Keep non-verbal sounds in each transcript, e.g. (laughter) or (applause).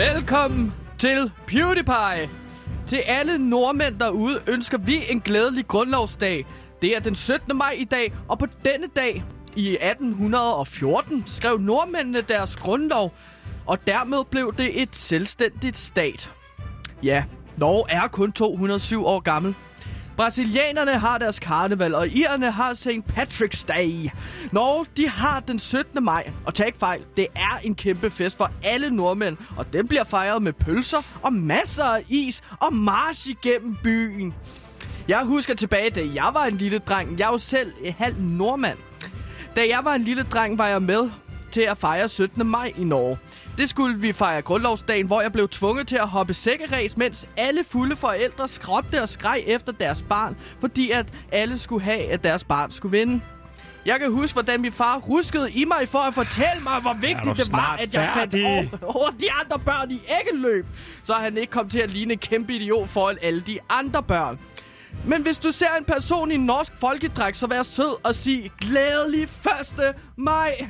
Velkommen til PewDiePie. Til alle nordmænd derude ønsker vi en glædelig grundlovsdag. Det er den 17. maj i dag, og på denne dag i 1814 skrev nordmændene deres grundlov, og dermed blev det et selvstændigt stat. Ja, Norge er kun 207 år gammel. Brasilianerne har deres karneval, og irerne har St. Patrick's Day. Norge, de har den 17. maj. Og tag ikke fejl, det er en kæmpe fest for alle nordmænd, og den bliver fejret med pølser og masser af is og march igennem byen. Jeg husker tilbage, da jeg var en lille dreng. Jeg er jo selv halv nordmand. Da jeg var en lille dreng, var jeg med til at fejre 17. maj i Norge. Det skulle vi fejre grundlovsdagen, hvor jeg blev tvunget til at hoppe sækkeræs, mens alle fulde forældre skråbte og skreg efter deres barn, fordi at alle skulle have, at deres barn skulle vinde. Jeg kan huske, hvordan min far ruskede i mig for at fortælle mig, hvor vigtigt det var, at jeg fandt over, over de andre børn i æggeløb, så han ikke kom til at ligne en kæmpe idiot foran alle de andre børn. Men hvis du ser en person i norsk folkedræk, så vær sød og sig glædelig 1. maj.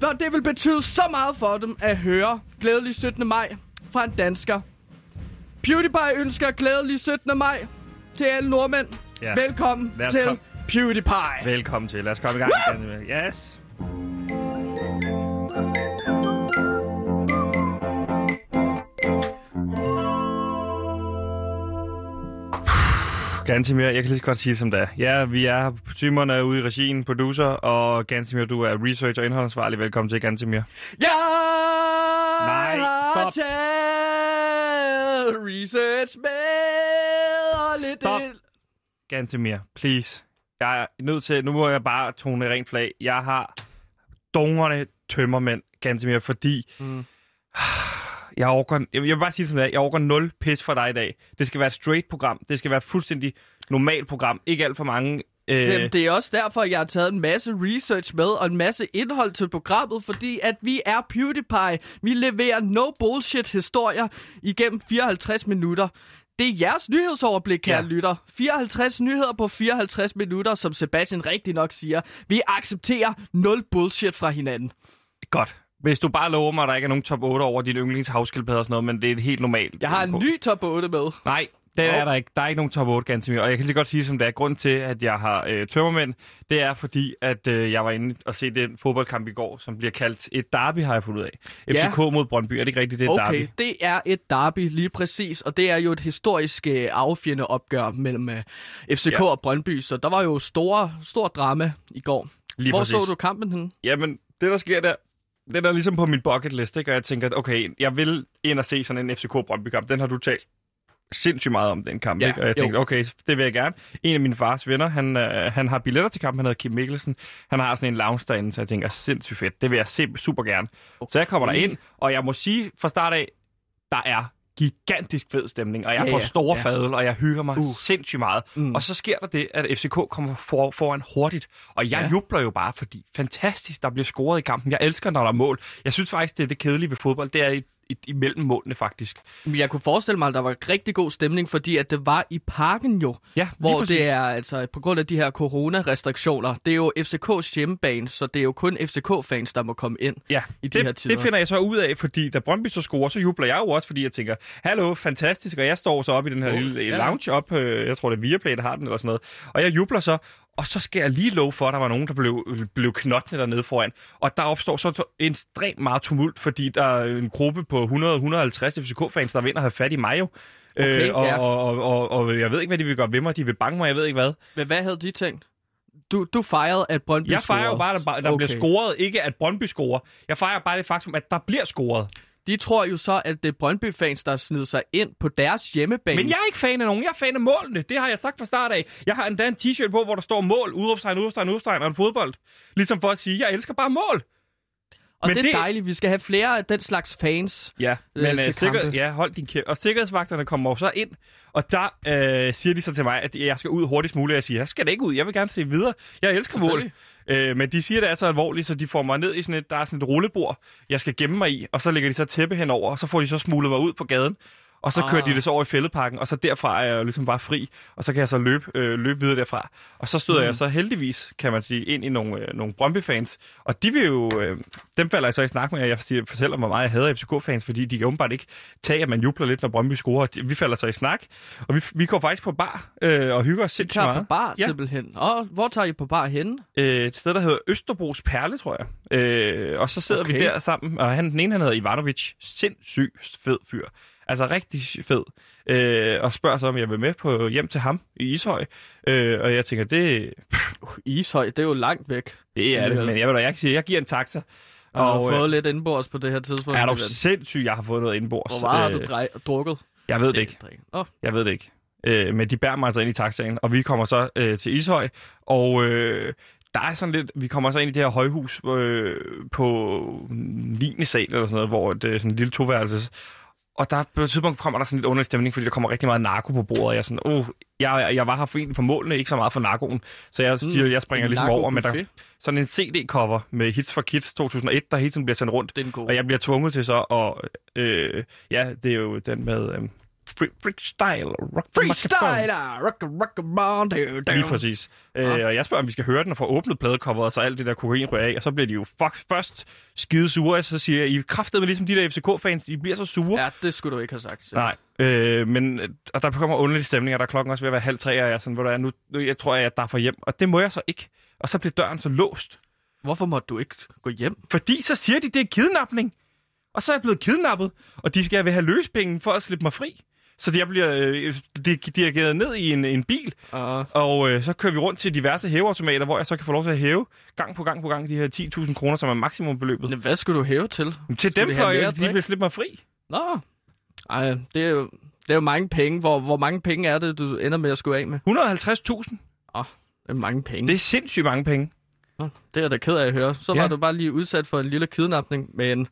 For det vil betyde så meget for dem at høre glædelig 17. maj fra en dansker. PewDiePie ønsker glædelig 17. maj til alle nordmænd. Ja. Velkommen os til kom- PewDiePie. Velkommen til. Lad os komme i gang. igen. Yes. Gansimir, jeg kan lige så godt sige som det er. Ja, vi er Simon er ude i regien, producer, og Gansimir, du er research og indholdsansvarlig. Velkommen til, Gansimir. Jeg Nej, stop. research med og lidt Stop. ind. Gantemir, please. Jeg er nødt til, nu må jeg bare tone rent flag. Jeg har dungerne tømmermænd, Gantemir, fordi Mm. Jeg overgår, jeg vil bare sige det som det er, jeg overgår nul pis for dig i dag. Det skal være et straight program. Det skal være et fuldstændig normalt program. Ikke alt for mange... Øh, det er også derfor, jeg har taget en masse research med og en masse indhold til programmet, fordi at vi er PewDiePie. Vi leverer no bullshit historier igennem 54 minutter. Det er jeres nyhedsoverblik, kære ja. lytter. 54 nyheder på 54 minutter, som Sebastian rigtig nok siger. Vi accepterer nul bullshit fra hinanden. Godt. Hvis du bare lover mig, at der ikke er nogen top 8 over din yndlingshavskildpadde og sådan noget, men det er helt normalt. Jeg har en ny top 8 med. Nej, det Hov. er der ikke. Der er ikke nogen top 8, Gantemir. Og jeg kan lige godt sige, som det er. Grund til, at jeg har øh, tømmermænd, det er fordi, at øh, jeg var inde og se den fodboldkamp i går, som bliver kaldt et derby, har jeg fundet ud af. Ja. FCK mod Brøndby. Er det ikke rigtigt, det er Okay, derby? det er et derby lige præcis, og det er jo et historisk øh, affjende opgør mellem øh, FCK Ja. ja. og Brøndby, så der var jo store, stor drama i går. Lige Hvor præcis. så du kampen henne? Jamen, det der sker der, det er ligesom på min bucket list, ikke? og jeg tænker, at okay, jeg vil ind og se sådan en FCK-Brøndby-kamp. Den har du talt sindssygt meget om, den kamp. Ja, ikke? Og jeg jo. tænkte, okay, det vil jeg gerne. En af mine fars venner, han, øh, han har billetter til kampen, han hedder Kim Mikkelsen. Han har sådan en lounge derinde, så jeg tænker, sindssygt fedt. Det vil jeg se super gerne. Så jeg kommer Okay. der ind, og jeg må sige fra start af, der er gigantisk fed stemning, og jeg Ja, får store ja. fadel, og jeg hygger mig Uh. sindssygt meget. Mm. Og så sker der det, at FCK kommer for, foran hurtigt, og jeg Ja. jubler jo bare, fordi fantastisk, der bliver scoret i kampen. Jeg elsker, når der er mål. Jeg synes faktisk, det er det kedelige ved fodbold, det er imellem målene faktisk. Men Jeg kunne forestille mig, at der var rigtig god stemning, fordi at det var i parken jo, Ja, hvor præcis. det er altså på grund af de her corona-restriktioner. Det er jo FCK's hjemmebane, så det er jo kun FCK-fans, der må komme ind. Ja, i de her det, tider. det finder jeg så ud af, fordi da Brøndby så scorer, så jubler jeg jo også, fordi jeg tænker, hallo, fantastisk, og jeg står så op i den her Oh, lille ja. lounge op, øh, jeg tror det er Viaplay, der har den eller sådan noget, og jeg jubler så, og så skal jeg lige love for, at der var nogen, der blev, blev knottende dernede foran, og der opstår så ekstremt meget tumult, fordi der er en gruppe på 100-150 FCK-fans, der vinder at have fat i mig jo. Okay, øh, og, ja. og, og, og, og, jeg ved ikke, hvad de vil gøre ved mig. De vil bange mig, jeg ved ikke hvad. Men hvad havde de tænkt? Du, du fejrede, at Brøndby Jeg fejrer jo bare, at der, der okay. bliver scoret, ikke at Brøndby scorer. Jeg fejrer bare det faktum, at der bliver scoret. De tror jo så, at det er Brøndby-fans, der sned sig ind på deres hjemmebane. Men jeg er ikke fan af nogen. Jeg er fan af målene. Det har jeg sagt fra start af. Jeg har endda en t-shirt på, hvor der står mål, udråbstegn, udråbstegn, udråbstegn og en fodbold. Ligesom for at sige, jeg elsker bare mål. og men det er det- dejligt. Vi skal have flere af den slags fans. Ja, Øh, men til øh, sikker, kampe. ja, hold din kæft. Og sikkerhedsvagterne kommer jo så ind, og der øh, siger de så til mig, at jeg skal ud hurtigst muligt. Jeg siger, jeg skal da ikke ud. Jeg vil gerne se videre. Jeg elsker mål. Øh, men de siger, det er så alvorligt, så de får mig ned i sådan et, der er sådan et rullebord, jeg skal gemme mig i, og så lægger de så tæppe henover, og så får de så smuglet mig ud på gaden og så Ah. kører de det så over i fældeparken, og så derfra er jeg jo ligesom bare fri, og så kan jeg så løbe, øh, løbe videre derfra. Og så støder mm. jeg så heldigvis, kan man sige, ind i nogle, øh, nogle Brøndby-fans, og de vil jo, øh, dem falder jeg så i snak med, og jeg siger- fortæller, hvor meget jeg hader FCK-fans, fordi de kan åbenbart ikke tage, at man jubler lidt, når Brøndby scorer. Vi falder så i snak, og vi, vi går faktisk på bar øh, og hygger os sindssygt tager på meget. bar Ja. simpelthen. Og hvor tager I på bar henne? Øh, et sted, der hedder Østerbros Perle, tror jeg. Øh, og så sidder okay. vi der sammen, og han, den ene, han hedder Ivanovic. Sindssygt fed fyr. Altså rigtig fed. Øh, og spørger så, om jeg vil med på hjem til ham i Ishøj. Øh, og jeg tænker, det, Uh, Ishøj, det er jo langt væk. det er det. Men jeg vil da, kan sige, jeg giver en taxa. Og, og har øh, fået lidt indbords på det her tidspunkt. er du sindssyg, jeg har fået noget indbords. Hvor meget har Øh, du drej- drukket? Jeg ved det ikke. Åh, Jeg ved det ikke. Øh, men de bærer mig altså ind i taxaen, og vi kommer så øh, til Ishøj, og øh, der er sådan lidt, vi kommer så ind i det her højhus øh, på 9. sal eller sådan noget, hvor det er sådan en lille toværelses. Og der på et tidspunkt kommer der sådan lidt underlig stemning, fordi der kommer rigtig meget narko på bordet, og jeg er sådan, oh, jeg, jeg var her for egentlig for målene, ikke så meget for narkoen. Så jeg, siger, jeg springer ligesom over med der, sådan en CD-cover med Hits for Kids 2001, der hele tiden bliver sendt rundt. Det en god. Og jeg bliver tvunget til så at... Øh, ja, det er jo den med... Øh, free, freestyle. Rock. Freestyler! Rock, rock, rock, Lige præcis. Øh, og jeg spørger, om vi skal høre den og få åbnet pladecoveret, så alt det der kokain ryger af. Og så bliver de jo fuck, først skide sure, og så siger jeg, I er kraftedeme ligesom de der FCK-fans, I bliver så sure. Ja, det skulle du ikke have sagt. Nej, øh, men og der kommer underlig stemning, og der er klokken også ved at være halv tre, og jeg er sådan, hvor der er nu, nu, jeg tror, jeg er der for hjem. Og det må jeg så ikke. Og så bliver døren så låst. Hvorfor måtte du ikke gå hjem? Fordi så siger de, det er kidnapning. Og så er jeg blevet kidnappet, og de skal have løspenge for at slippe mig fri. Så jeg bliver øh, de, dirigeret ned i en, en bil, Uh, og øh, så kører vi rundt til diverse hæveautomater, hvor jeg så kan få lov til at hæve gang på gang på gang de her 10.000 kroner, som er maksimumbeløbet. hvad skulle du hæve til? Til dem, de for at de drik? vil slippe mig fri. Nå. Ej, det er jo, det er jo mange penge. Hvor, hvor mange penge er det, du ender med at skulle af med? 150.000. Det er mange penge. Det er sindssygt mange penge. Nå, det er jeg da ked af at høre. Så Ja. var du bare lige udsat for en lille kidnapning, men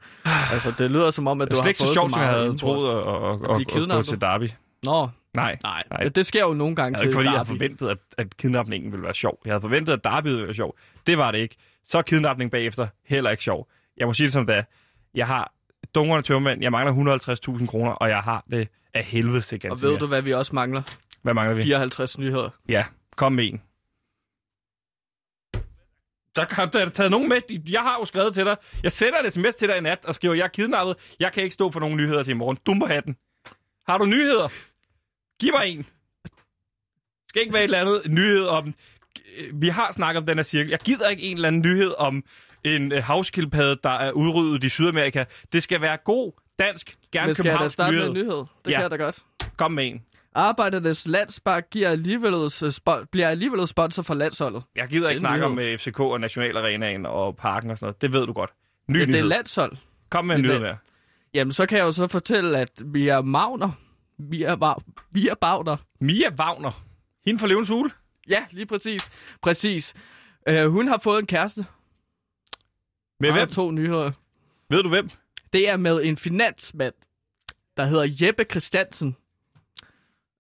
altså, det lyder som om, at du har fået så sjovt, så som jeg meget havde troet at, at, at, at, at gå til Derby. Nå, Nej. nej. Nej. Det sker jo nogle gange Det er ikke til fordi, jeg havde Derby. forventet, at, at kidnapningen ville være sjov. Jeg havde forventet, at Derby ville være sjov. Det var det ikke. Så er kidnapning bagefter heller ikke sjov. Jeg må sige det som det er. Jeg har dungerne tømmermænd, jeg mangler 150.000 kroner, og jeg har det af helvede til Og ved mere. du, hvad vi også mangler? Hvad mangler vi? 54 nyheder. Ja, kom med en. Der har der taget nogen med. Jeg har jo skrevet til dig. Jeg sender et sms til dig i nat og skriver, jeg er kidnappet. Jeg kan ikke stå for nogen nyheder til i morgen. Du må have den. Har du nyheder? Giv mig en. Skal ikke være et eller andet nyhed om... Vi har snakket om den her cirkel. Jeg gider ikke en eller anden nyhed om en øh, havskildpadde, der er udryddet i Sydamerika. Det skal være god, dansk, gerne Men skal jeg da københavnsk starte med nyhed. en nyhed? Det Ja. kan jeg da godt. Kom med en. Arbejdernes Landsbank giver alligevel, øh, spo- bliver alligevel sponsor for landsholdet. Jeg gider ikke snakke om øh, FCK og Nationalarenaen og parken og sådan noget. Det ved du godt. Ny Ja, det er landshold. Kom med en nyhed mere. Jamen, så kan jeg jo så fortælle, at vi er Magner. Vi er, Ba- vi er Bagner. Mia Wagner. Hende fra Løvens Hule. Ja, lige præcis. Præcis. Uh, hun har fået en kæreste. Med Og hvem? to nyheder. Ved du hvem? Det er med en finansmand, der hedder Jeppe Christiansen.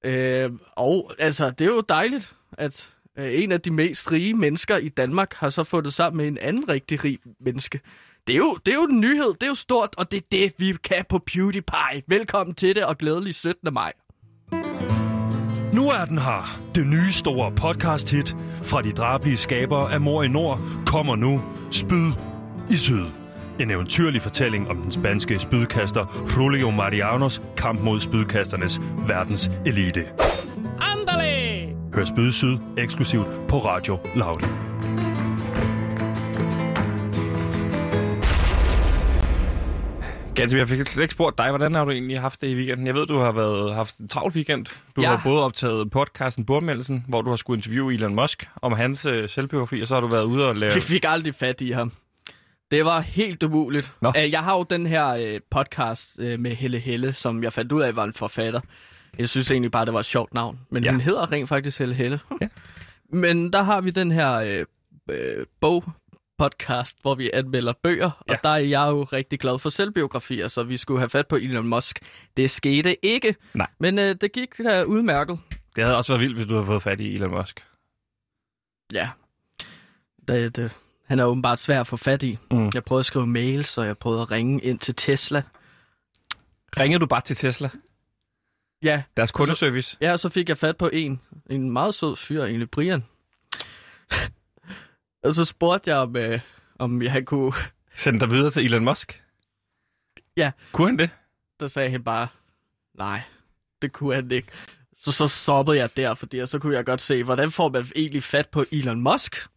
Øh, og altså, det er jo dejligt, at øh, en af de mest rige mennesker i Danmark har så fået det sammen med en anden rigtig rig menneske. Det er, jo, det er jo en nyhed, det er jo stort, og det er det, vi kan på PewDiePie. Velkommen til det, og glædelig 17. maj. Nu er den her. Det nye store podcast-hit fra de drablige skabere af Mor i Nord kommer nu. Spyd i Syd. En eventyrlig fortælling om den spanske spydkaster Julio Marianos kamp mod spydkasternes verdens elite. Andale! Hør Spyd Syd eksklusivt på Radio Loud. Ganske, jeg fik slet ikke spurgt dig, hvordan har du egentlig haft det i weekenden? Jeg ved, du har været, haft en travl weekend. Du Ja. har både optaget podcasten Bordmeldelsen, hvor du har skulle interviewe Elon Musk om hans øh, selvbiografi, og så har du været ude og lave... Vi fik aldrig fat i ham. Det var helt umuligt. Nå. Jeg har jo den her uh, podcast uh, med Helle Helle, som jeg fandt ud af var en forfatter. Jeg synes egentlig bare, det var et sjovt navn. Men Ja. hun hedder rent faktisk Helle Helle. Ja. Men der har vi den her uh, uh, bog podcast, hvor vi anmelder bøger, Ja. og der er jeg jo rigtig glad for selvbiografier, så vi skulle have fat på Elon Musk. Det skete ikke, Nej. men uh, det gik uh, udmærket. Det havde også været vildt, hvis du havde fået fat i Elon Musk. Ja. Det, det, han er åbenbart svær at få fat i. Mm. Jeg prøvede at skrive mails, og jeg prøvede at ringe ind til Tesla. Ringede du bare til Tesla? Ja, Deres kundeservice. ja, og så fik jeg fat på en. En meget sød fyr, egentlig Brian. (laughs) og så spurgte jeg, om, øh, om jeg kunne... Send dig videre til Elon Musk. Ja. Kunne han det? Der sagde han bare, nej, det kunne han ikke. Så, så stoppede jeg der, fordi så kunne jeg godt se, hvordan får man egentlig fat på Elon Musk?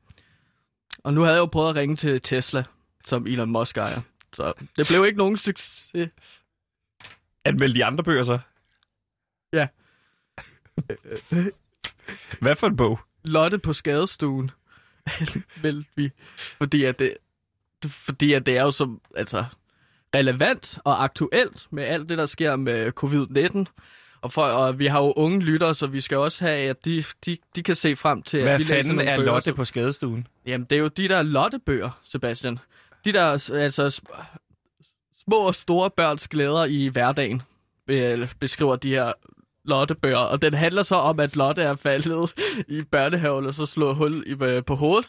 Og nu havde jeg jo prøvet at ringe til Tesla, som Elon Musk ejer. Så det blev ikke nogen succes. Anmeld de andre bøger så. Ja. (laughs) Hvad for en bog? Lotte på skadestuen. (laughs) Meldte vi. Fordi at det, det, fordi at det er jo som, altså, relevant og aktuelt med alt det, der sker med covid-19. Og, for, og vi har jo unge lyttere, så vi skal også have, at de, de, de kan se frem til, Hvad at vi læser fanden er bøger, Lotte på skadestuen? Jamen, det er jo de der lottebøger, Sebastian. De der altså, sm- små og store børns glæder i hverdagen, øh, beskriver de her lottebøger. Og den handler så om, at Lotte er faldet i børnehaven og så slået hul i, øh, på hovedet.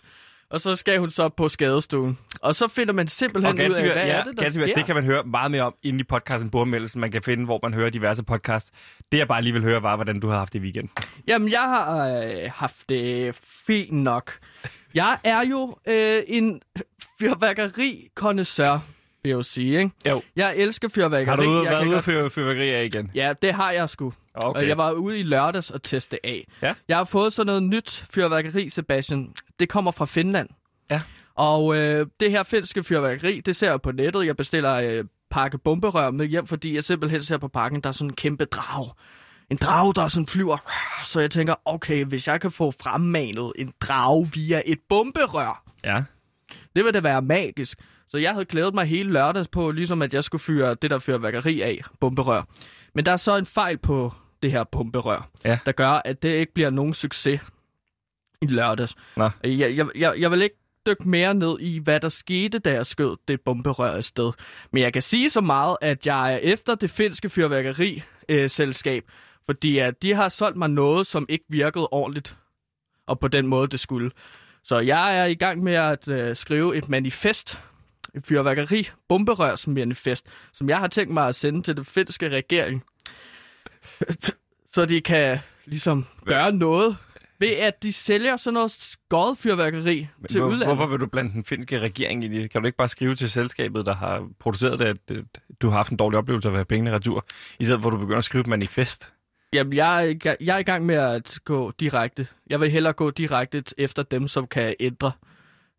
Og så skal hun så på skadestuen. Og så finder man simpelthen ud af, hvad ja, er det, der sker. det kan man høre meget mere om inde i podcasten Bordmeldelsen. Man kan finde, hvor man hører diverse podcasts. Det jeg bare lige vil høre, var, hvordan du har haft det i weekenden. Jamen, jeg har øh, haft det fint nok. Jeg er jo øh, en fyrværkeri vil jeg jo sige, ikke? Jo. Jeg elsker fyrværkeri. Har du ude, været ude godt- fyrværkeri af igen? Ja, det har jeg sgu. Okay. Og jeg var ude i lørdags og teste af. Ja. Jeg har fået sådan noget nyt fyrværkeri, Sebastian. Det kommer fra Finland. Ja. Og øh, det her finske fyrværkeri, det ser jeg på nettet. Jeg bestiller øh, pakke bomberør med hjem, fordi jeg simpelthen ser på pakken, der er sådan en kæmpe drag. En drag, der sådan flyver. Så jeg tænker, okay, hvis jeg kan få fremmanet en drag via et bomberør, Ja. det vil da være magisk. Så jeg havde glædet mig hele lørdags på, ligesom at jeg skulle fyre det der fyrværkeri af, bomberør. Men der er så en fejl på det her bomberør, Ja. der gør, at det ikke bliver nogen succes i lørdags. Nå. Jeg, jeg, jeg, jeg vil ikke dykke mere ned i, hvad der skete, da jeg skød det bomberør afsted. Men jeg kan sige så meget, at jeg er efter det finske fyrværkeri-selskab, fordi at de har solgt mig noget, som ikke virkede ordentligt, og på den måde, det skulle. Så jeg er i gang med at øh, skrive et manifest, et fyrværkeri bomberørsmanifest, som jeg har tænkt mig at sende til den finske regering. Så de kan ligesom gøre noget ved, at de sælger sådan noget skåret fyrværkeri Men til hvor, udlandet. Hvorfor vil du blande den finske regering i det? Kan du ikke bare skrive til selskabet, der har produceret det, at du har haft en dårlig oplevelse af at have pengene retur, i stedet for at du begynder at skrive et manifest? Jamen, jeg, er jeg er i gang med at gå direkte. Jeg vil hellere gå direkte efter dem, som kan ændre.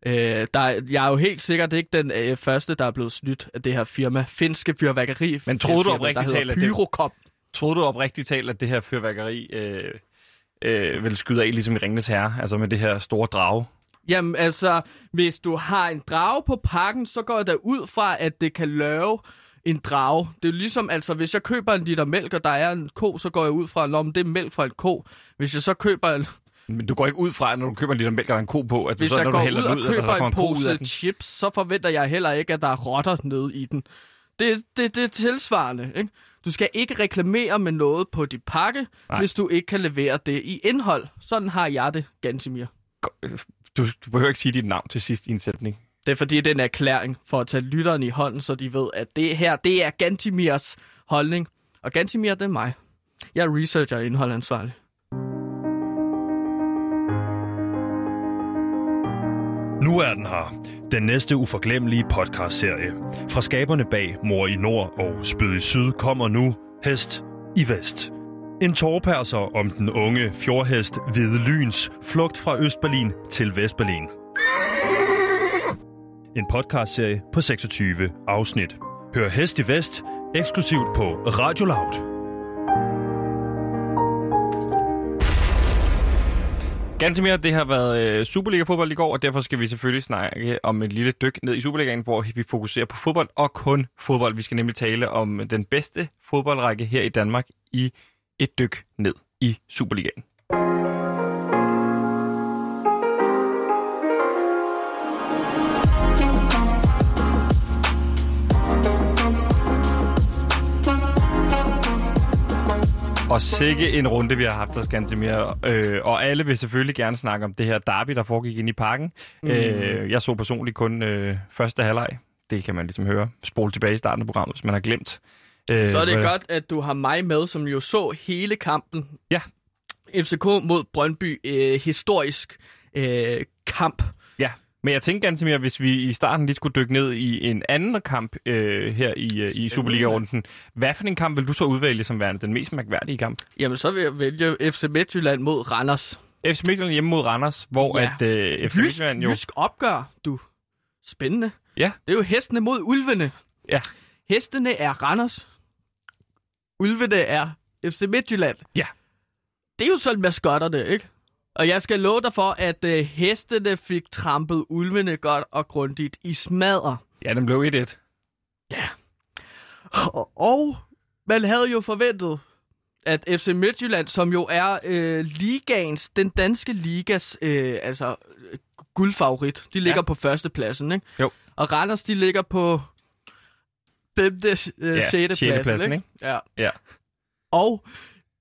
Øh, der, er- jeg er jo helt sikkert ikke den øh, første, der er blevet snydt af det her firma. Finske fyrværkeri. Men troede du oprigtigt talt, at det- Pyrocop. Troede du oprigtigt talt, at det her fyrværkeri øh, øh, ville skyde af, ligesom i Ringenes Herre, altså med det her store drage? Jamen altså, hvis du har en drage på pakken, så går jeg da ud fra, at det kan lave en drage. Det er ligesom, altså, hvis jeg køber en liter mælk, og der er en ko, så går jeg ud fra, at det er mælk fra en ko. Hvis jeg så køber en, Men du går ikke ud fra, når du køber en liter mælk og der er en ko på, at du hvis så, jeg når går du ud hælder og den ud, at der køber en ud pose den? chips, så forventer jeg heller ikke, at der er rotter nede i den. Det, det, det er tilsvarende, ikke? Du skal ikke reklamere med noget på dit pakke. Nej. hvis du ikke kan levere det i indhold. Sådan har jeg det, Gansimir. Du, du behøver ikke sige dit navn til sidst i en sætning. Det er fordi, det er en erklæring for at tage lytteren i hånden, så de ved, at det her, det er Gantimirs holdning. Og Gantimir, det er mig. Jeg er researcher og indholdansvarlig. Nu er den her. Den næste uforglemmelige podcastserie. Fra skaberne bag Mor i Nord og Spyd i Syd kommer nu Hest i Vest. En tårperser om den unge fjordhest Hvide Lyns flugt fra Østberlin til Vestberlin. En podcastserie på 26 afsnit. Hør Hest i Vest eksklusivt på Radio Loud. Ganske mere, det har været øh, Superliga-fodbold i går, og derfor skal vi selvfølgelig snakke om et lille dyk ned i Superligaen, hvor vi fokuserer på fodbold og kun fodbold. Vi skal nemlig tale om den bedste fodboldrække her i Danmark i et dyk ned i Superligaen. Og sikke en runde, vi har haft os, Gantemir. Øh, og alle vil selvfølgelig gerne snakke om det her derby, der foregik ind i parken. Mm. Øh, jeg så personligt kun øh, første halvleg. Det kan man ligesom høre. Spol tilbage i starten af programmet, hvis man har glemt Øh, Så er det hvad- godt, at du har mig med, som jo så hele kampen. Ja. FCK mod Brøndby. Øh, historisk øh, kamp. Men jeg tænker ganske mere, hvis vi i starten lige skulle dykke ned i en anden kamp øh, her i, øh, i Superliga-runden. Hvad for en kamp vil du så udvælge som værende den mest mærkværdige kamp? Jamen, så vil jeg vælge FC Midtjylland mod Randers. FC Midtjylland hjemme mod Randers, hvor Ja. at øh, FC Jysk, Midtjylland jo... jysk opgør, du. Spændende. Ja. Det er jo hestene mod ulvene. Ja. Hestene er Randers. Ulvene er FC Midtjylland. Ja. Det er jo sådan maskotterne, ikke? Og jeg skal love dig for, at øh, hestene fik trampet ulvene godt og grundigt i smadre. Ja, den blev 1-1. Og, og man havde jo forventet, at FC Midtjylland, som jo er øh, ligaens, den danske ligas, øh, altså øh, guldfavorit, de ligger Ja. ja. på førstepladsen, ikke? Jo. Og Randers, de ligger på femte, øh, Ja, ja, sjette sjette pladsen, pladsen, ikke? Ja. Ja. Og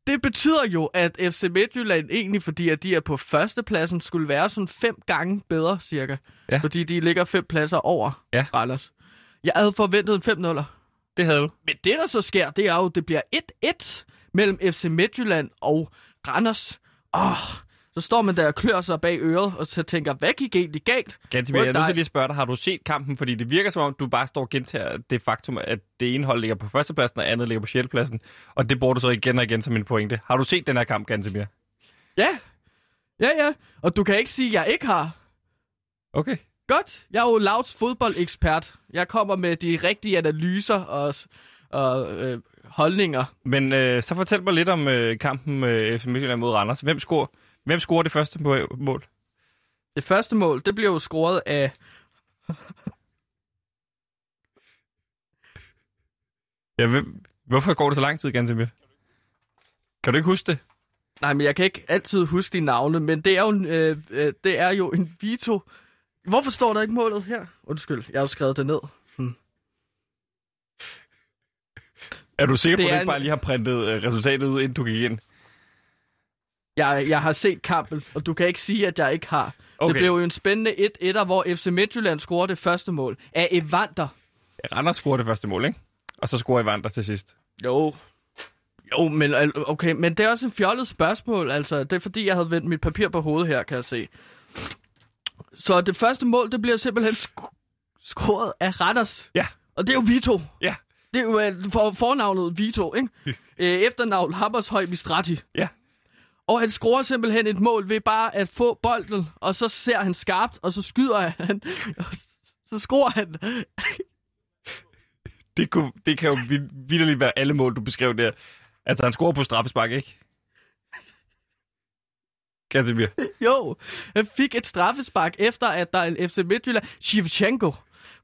det betyder jo, at FC Midtjylland egentlig, fordi at de er på førstepladsen, skulle være sådan fem gange bedre, cirka. Ja. Fordi de ligger fem pladser over Ja. Randers. Jeg havde forventet en 5 0 Det havde du. men det, der så sker, det er jo, det bliver 1-1 mellem FC Midtjylland og Randers. Åh, så står man der og klør sig bag øret, og så tænker, hvad gik egentlig galt? Ganske mere. Jeg er nødt til lige at spørge dig, har du set kampen? Fordi det virker som om, du bare står og gentager det faktum, at det ene hold ligger på førstepladsen, og andet ligger på sjettepladsen. Og det bruger du så igen og igen som en pointe. Har du set den her kamp, Gantemir? Ja, ja, ja. Og du kan ikke sige, at jeg ikke har. Okay. Godt, jeg er jo Lauts fodboldekspert. Jeg kommer med de rigtige analyser og, og øh, holdninger. Men øh, så fortæl mig lidt om øh, kampen øh, FC Midtjylland mod Randers. Hvem scorer, hvem scorer det første må- mål? Det første mål, det bliver jo scoret af... Ja, hvem, hvorfor går det så lang tid, Gantemir? Kan du ikke huske det? Nej, men jeg kan ikke altid huske de navne, men det er jo en, øh, øh, det er jo en Vito. Hvorfor står der ikke målet her? Undskyld, jeg har jo skrevet det ned. Er du sikker på, Det at du ikke en- bare lige har printet øh, resultatet ud, inden du gik ind? Jeg, jeg har set kampen, og du kan ikke sige, at jeg ikke har. Okay. Det blev jo en spændende 1-1'er, hvor FC Midtjylland scorer det første mål af Evander. Randers scorer det første mål, ikke? Og så scorer Evander til sidst. Jo. Jo, men, okay, men det er også et fjollet spørgsmål. Altså, det er fordi, jeg havde vendt mit papir på hovedet her, kan jeg se. Så det første mål, det bliver simpelthen sk- scoret af Randers. Ja. Og det er jo Vito. Ja. Det er jo øh, for, fornavnet Vito, ikke? øh, efternavn Hammershøj Mistrati. Ja. Og han scorer simpelthen et mål ved bare at få bolden, og så ser han skarpt, og så skyder han. (laughs) så scorer han. Det, kunne, det kan jo vid- vitterligt være alle mål, du beskrev der. Altså, han scorer på straffespark, ikke? Gantemir. Jo, han fik et straffespark efter, at der er en FC Midtjylland. Shevchenko,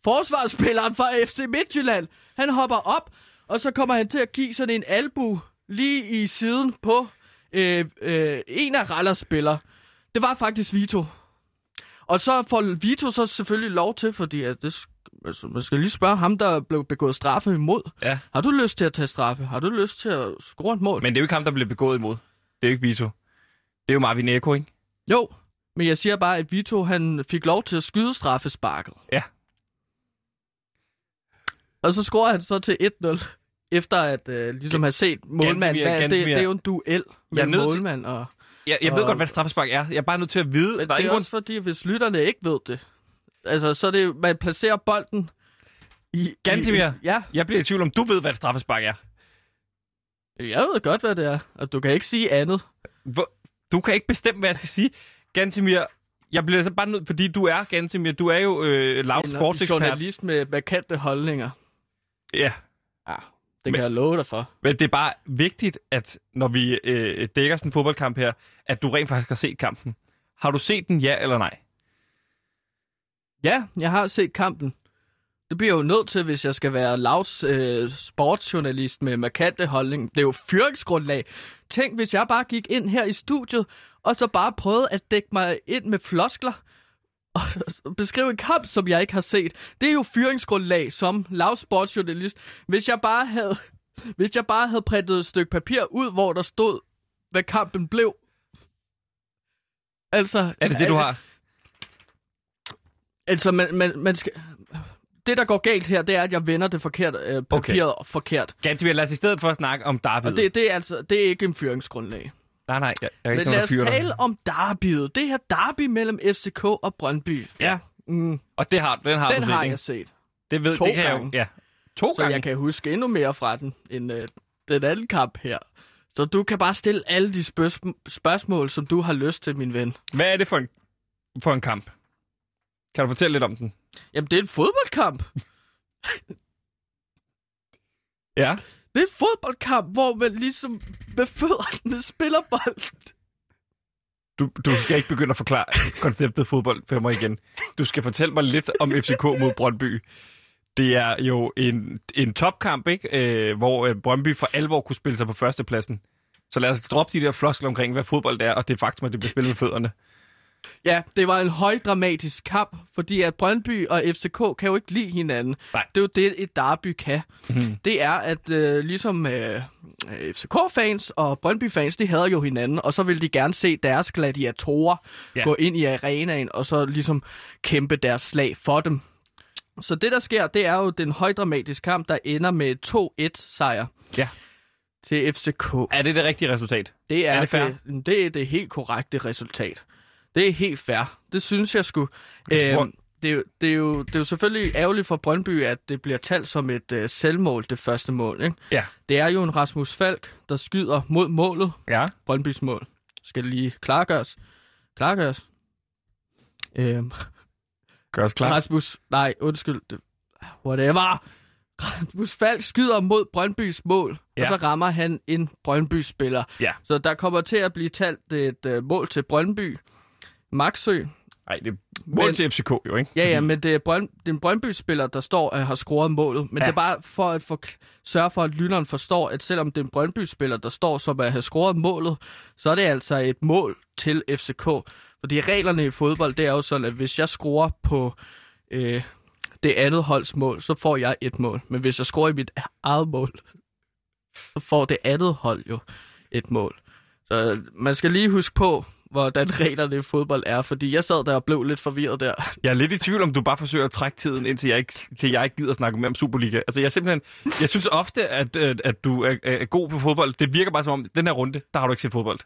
forsvarsspilleren fra FC Midtjylland, han hopper op, og så kommer han til at give sådan en albu lige i siden på øh, øh, en af Rallers spillere. Det var faktisk Vito. Og så får Vito så selvfølgelig lov til, fordi at det, altså, man skal lige spørge ham, der blev begået straffe imod. Ja. Har du lyst til at tage straffe? Har du lyst til at score et mål? Men det er jo ikke ham, der blev begået imod. Det er jo ikke Vito. Det er jo Marvin Eko, ikke? Jo, men jeg siger bare, at Vito han fik lov til at skyde straffesparket. Ja. Og så scorer han så til 1-0, efter at øh, ligesom have set målmand. Hvad, det, det er jo en duel nødt til- målmand og... Jeg, jeg ved Og- godt, hvad straffespark er. Jeg er bare nødt til at vide... Men der det er ingen grund... også fordi, hvis lytterne ikke ved det, altså så er det, man placerer bolden i... Gantemir. i, Ja, Jeg bliver i tvivl om, du ved, hvad et straffespark er. jeg ved godt, hvad det er, og du kan ikke sige andet. Hvor... Du kan ikke bestemme, hvad jeg skal sige. Gantemir, jeg bliver så bare nødt... Fordi du er, Gantemir, du er jo øh, En sportsekspert. journalist med markante holdninger. Ja, Det kan jeg love dig for. men det er bare vigtigt, at når vi øh, dækker sådan en fodboldkamp her, at du rent faktisk har set kampen. Har du set den, ja eller nej? Ja, jeg har set kampen. Det bliver jo nødt til, hvis jeg skal være Lavs øh, sportsjournalist med markante holdning. Det er jo fyringsgrundlag. Tænk, hvis jeg bare gik ind her i studiet, og så bare prøvede at dække mig ind med floskler, og beskrive en kamp, som jeg ikke har set. Det er jo fyringsgrundlag som Lavs sportsjournalist. Hvis jeg bare havde, hvis jeg bare havde printet et stykke papir ud, hvor der stod, hvad kampen blev. Altså, Er det det, du har? Altså, man, man, man skal... det, der går galt her, det er, at jeg vender det forkert, øh, papiret okay. forkert. Ganske lad os i stedet for at snakke om Darby. Og det, det, er altså, det er ikke en fyringsgrundlag. Nej, nej, jeg, jeg er ikke Men lad os fyrer tale om derbyet. Det her derby mellem FCK og Brøndby. Ja. Mm, Og det har, den har den du set, har ikke? jeg set. Det ved to det kan jeg jo. Ja. To Så gange? jeg kan huske endnu mere fra den, end øh, den anden kamp her. Så du kan bare stille alle de spørg- spørgsmål, som du har lyst til, min ven. Hvad er det for en, for en kamp? Kan du fortælle lidt om den? Jamen, det er en fodboldkamp. Ja. Det er en fodboldkamp, hvor man ligesom med fødderne spiller bold. Du, du skal ikke begynde at forklare konceptet fodbold for mig igen. Du skal fortælle mig lidt om FCK mod Brøndby. Det er jo en, en topkamp, ikke? Øh, hvor øh, Brøndby for alvor kunne spille sig på førstepladsen. Så lad os droppe de der floskler omkring, hvad fodbold er, og det faktum, at det bliver spillet med fødderne. Ja, det var en højdramatisk kamp, fordi at Brøndby og FCK kan jo ikke lide hinanden. Nej. Det er jo det, et derby kan. Mhm. Det er, at øh, ligesom øh, FCK-fans og Brøndby-fans, de hader jo hinanden, og så vil de gerne se deres gladiatorer ja. gå ind i arenaen, og så ligesom kæmpe deres slag for dem. Så det, der sker, det er jo den højdramatiske kamp, der ender med 2-1-sejr Ja. til FCK. Er det det rigtige resultat? Det er, Er det fair? det, det er det helt korrekte resultat. Det er helt fair. Det synes jeg skulle. Hvor- Øhm, det, er jo- det, er jo, det er jo selvfølgelig ærgerligt for Brøndby, at det bliver talt som et øh, selvmål, det første mål. Ikke? Ja. Det er jo en Rasmus Falk, der skyder mod målet. Ja. Brøndbys mål. Skal det lige klargøres. Klargøres. Øhm, Gør os klar. Rasmus, nej, undskyld. Det, whatever. Rasmus Falk skyder mod Brøndbys mål, ja. og så rammer han en Brøndby-spiller. Ja. Så der kommer til at blive talt et uh, mål til Brøndby. Maxø. Nej, det er mål Men- til FCK jo, ikke? Ja, ja, men det er, Brønd, det er en Brøndby-spiller, der står og har scoret målet. Men Ja. ja. det er bare for at for, sørge for, at lytteren forstår, at selvom det er en Brøndby-spiller, der står som at have scoret målet, så er det altså et mål til FCK. Fordi reglerne i fodbold, det er jo sådan, at hvis jeg scorer på øh, det andet holds mål, så får jeg et mål. Men hvis jeg scorer i mit eget mål, så får det andet hold jo et mål. Så man skal lige huske på, hvordan reglerne i fodbold er, fordi jeg sad der og blev lidt forvirret der. Jeg er lidt i tvivl, om du bare forsøger at trække tiden, indtil jeg ikke, til jeg ikke gider snakke mere om Superliga. Altså, jeg simpelthen... Jeg synes ofte, at, at, du er, er god på fodbold. Det virker bare som om, den her runde, der har du ikke set fodbold.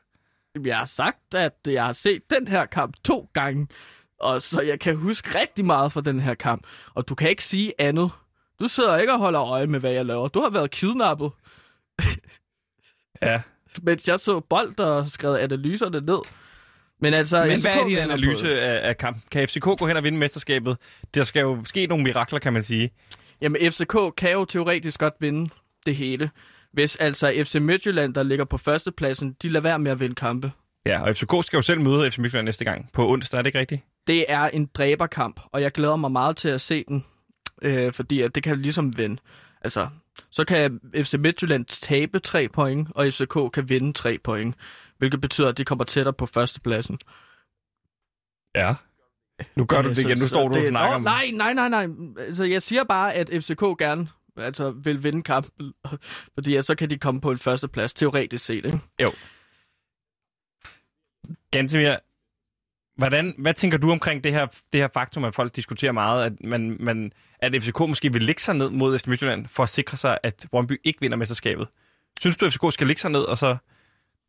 Jeg har sagt, at jeg har set den her kamp to gange, og så jeg kan huske rigtig meget fra den her kamp. Og du kan ikke sige andet. Du sidder ikke og holder øje med, hvad jeg laver. Du har været kidnappet, Ja. (laughs) mens jeg så bold og skrevet analyserne ned. Men altså, Men FCK hvad er din analyse af, af kampen? Kan FCK gå hen og vinde mesterskabet? Der skal jo ske nogle mirakler, kan man sige. Jamen, FCK kan jo teoretisk godt vinde det hele. Hvis altså FC Midtjylland, der ligger på førstepladsen, de lader være med at vinde kampe. Ja, og FCK skal jo selv møde FC Midtjylland næste gang på onsdag, er det ikke rigtigt? Det er en dræberkamp, og jeg glæder mig meget til at se den, øh, fordi at det kan ligesom vinde. Altså, så kan FC Midtjylland tabe 3 point, og FCK kan vinde 3 point, hvilket betyder, at de kommer tættere på førstepladsen. Ja. Nu gør du det igen. Nu står du og det- snakker Nå, om... Nej, nej, nej, nej. Altså, jeg siger bare, at FCK gerne altså, vil vinde kampen, (laughs) fordi at så kan de komme på en førsteplads, teoretisk set. Ikke? Gantemir, hvordan, hvad tænker du omkring det her, det her faktum, at folk diskuterer meget, at, man, man, at FCK måske vil lægge sig ned mod FC Midtjylland for at sikre sig, at Brøndby ikke vinder mesterskabet? Synes du, at FCK skal lægge sig ned, og så,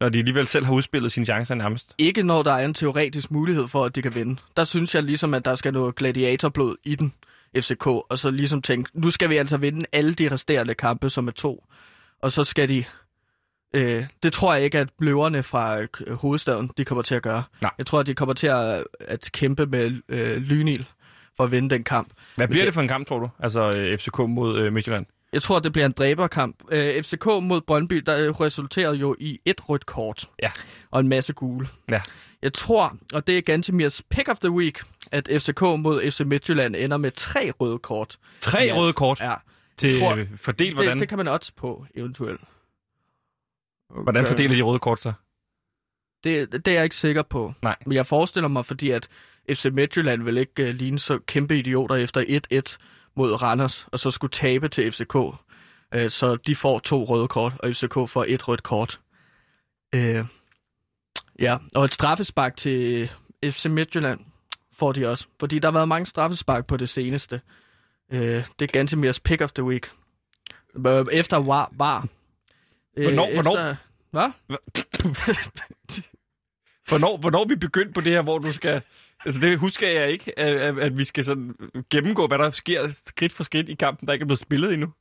når de alligevel selv har udspillet sine chancer nærmest? Ikke når der er en teoretisk mulighed for, at de kan vinde. Der synes jeg ligesom, at der skal noget gladiatorblod i den, FCK, og så ligesom tænke, nu skal vi altså vinde alle de resterende kampe, som er to. Og så skal de... Øh, det tror jeg ikke, at løverne fra øh, hovedstaden, de kommer til at gøre. Nej. Jeg tror, at de kommer til at, at kæmpe med øh, Lynil for at vinde den kamp. Hvad bliver det- det for en kamp, tror du? Altså øh, FCK mod øh, Midtjylland? Jeg tror, det bliver en dræberkamp. Øh, FCK mod Brøndby, der øh, resulterer jo i et rødt kort. Ja. Og en masse gule. Ja. Jeg tror, og det er Gantemirs pick of the week, at FCK mod FC Midtjylland ender med tre røde kort. Tre Ja. røde kort Ja, til tror- øh, fordel, hvordan, det, det kan man også på, eventuelt. hvordan fordeler de røde kort sig? Det, det er jeg ikke sikker på. Nej. Men jeg forestiller mig, fordi at FC Midtjylland vil ikke uh, ligne så kæmpe idioter efter 1-1 mod Randers, og så skulle tabe til FCK. Uh, så de får to røde kort, og FCK får et rødt kort. Uh, ja, og et straffespark til FC Midtjylland får de også. Fordi der har været mange straffespark på det seneste. Øh, det er Gantemirs pick of the week. Øh, Efter var. var. Øh, Hvornår- hvornår? Efter, hvad? (laughs) Hvornår, hvornår vi begyndt på det her, hvor du skal... Altså, det husker jeg ikke, at, at, vi skal sådan gennemgå, hvad der sker skridt for skridt i kampen, der ikke er blevet spillet endnu.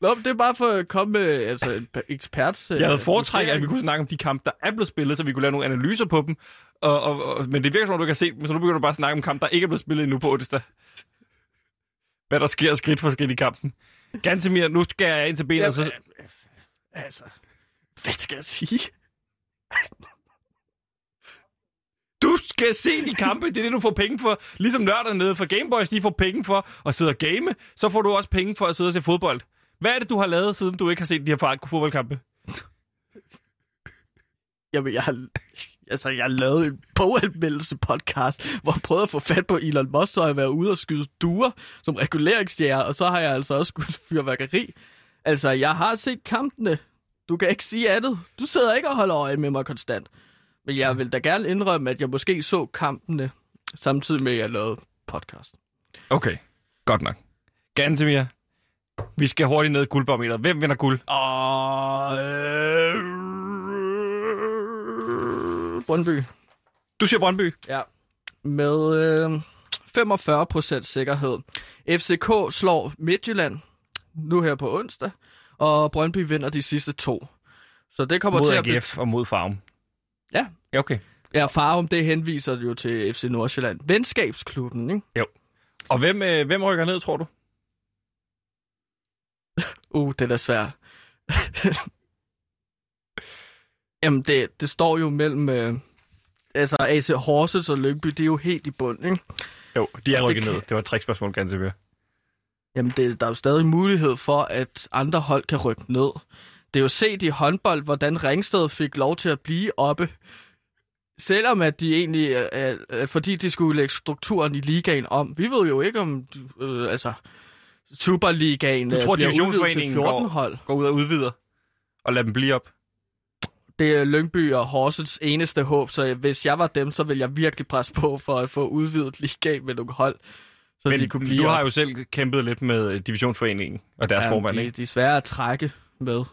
Nå, men det er bare for at komme med altså, en eksperts... øh, Jeg havde foretrækket, at vi kunne snakke om de kampe, der er blevet spillet, så vi kunne lave nogle analyser på dem. Og, og, og, men det virker som om, du set dem, så nu begynder du bare at snakke om kampe, der ikke er blevet spillet endnu på onsdag. Hvad der sker skridt for skridt i kampen. Gantemir, nu skal jeg ind til benet, og så... Altså, hvad skal jeg sige? Du skal se de kampe, det er det, du får penge for. Ligesom nørderne nede for Gameboys, de får penge for at sidde og game, så får du også penge for at sidde og se fodbold. Hvad er det, du har lavet, siden du ikke har set de her fodboldkampe? Jamen, jeg har, altså, jeg har lavet en boganmeldelse podcast, hvor jeg prøvede at få fat på Elon Musk, så har jeg været ude og skyde duer som reguleringsjæger, og så har jeg altså også skudt fyrværkeri. Altså, jeg har set kampene. Du kan ikke sige andet. Du sidder ikke og holder øje med mig konstant. Men jeg vil da gerne indrømme, at jeg måske så kampene, samtidig med, at jeg lavede podcast. Okay, godt nok. Gantemir, vi skal hurtigt ned i guldbarometeret. Hvem vinder guld? Og... Øh... Brøndby. Du siger Brøndby. Ja. Med øh, 45% sikkerhed. FCK slår Midtjylland nu her på onsdag, og Brøndby vinder de sidste to. Så det kommer til at Mod blive... AGF og mod Farm. Ja. Ja, okay. Ja, Farum, det henviser jo til FC Nordsjælland. Venskabsklubben, ikke? Og hvem, øh, hvem rykker ned, tror du? (laughs) Uh, det er svært. (laughs) Jamen, det, det står jo mellem... Øh, altså, AC Horsens og Lyngby, det er jo helt i bund, ikke? Jo, de er rykket kan- ned. Det var et trickspørgsmål, Gantemir. Jamen, det, der er jo stadig mulighed for, at andre hold kan rykke ned. Det er jo set i håndbold, hvordan Ringsted fik lov til at blive oppe. Selvom at de egentlig, øh, øh, fordi de skulle lægge strukturen i ligaen om. Vi ved jo ikke, om øh, altså, Superligaen Du øh, tror, bliver udvidet til divisionsforeningen 14 går- hold. Gå ud og udvider. Og lad dem blive op. Det er Lyngby og Horsens eneste håb, så hvis jeg var dem, så ville jeg virkelig presse på for at få udvidet ligaen med nogle hold, så Men de kunne blive du har op. jo selv kæmpet lidt med øh, divisionsforeningen og deres formand, de, ikke? de er svære at trække med.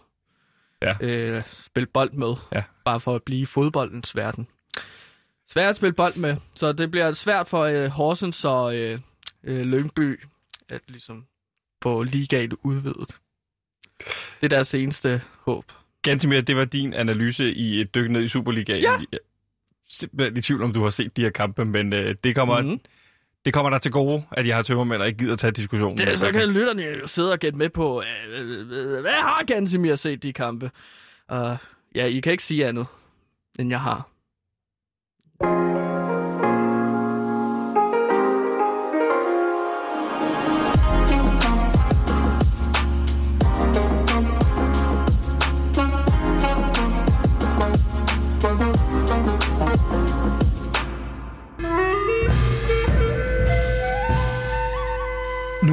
Ja. Øh, spille bold med. Ja. Bare for at blive fodboldens verden. Svært at spille bold med. Så det bliver svært for øh, Horsens og øh, øh, Lyngby at ligesom få ligaen udvidet. Det er deres eneste håb. Gantemir, det var din analyse i et dyk ned i Superligaen. Ja. Jeg er simpelthen i tvivl om, du har set de her kampe, men øh, det, kommer, Mhm. Det kommer der til gode, at jeg har tømmermænd og ikke gider tage diskussionen. Det, så kan lytterne jo sidde og gætte med på, øh, øh, øh, hvad har Gansimir set de kampe? Og ja, I kan ikke sige andet, end jeg har.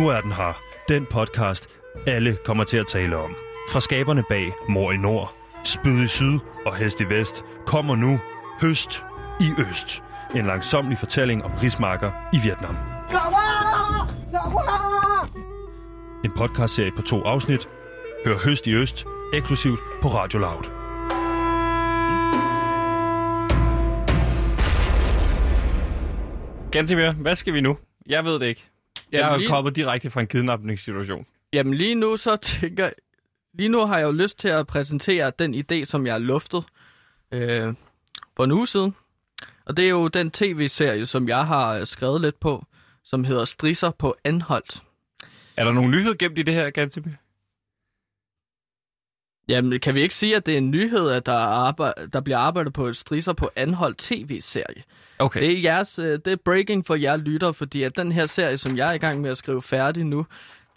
Nu er den her. Den podcast, alle kommer til at tale om. Fra skaberne bag Mor i Nord, Spyd i Syd og Hest i Vest, kommer nu Høst i Øst. En langsomlig fortælling om rismarker i Vietnam. En podcastserie på to afsnit. Hør Høst i Øst, eksklusivt på Radio Loud. Gantemir, hvad skal vi nu? Jeg ved det ikke. Jeg er jo lige- kommet direkte fra en kidnapningssituation. Jamen lige nu så tænker Lige nu har jeg jo lyst til at præsentere den idé, som jeg har luftet øh, for en uge siden. Og det er jo den tv-serie, som jeg har øh, skrevet lidt på, som hedder Strisser på Anholdt. Er der nogen nyhed gemt i det her, Gantemir? Jamen, kan vi ikke sige, at det er en nyhed, at der, er arbejde, der bliver arbejdet på et Strisser på Anholdt tv-serie? Okay. Det er, jeres, øh, det er breaking for jer lytter, fordi at den her serie, som jeg er i gang med at skrive færdig nu,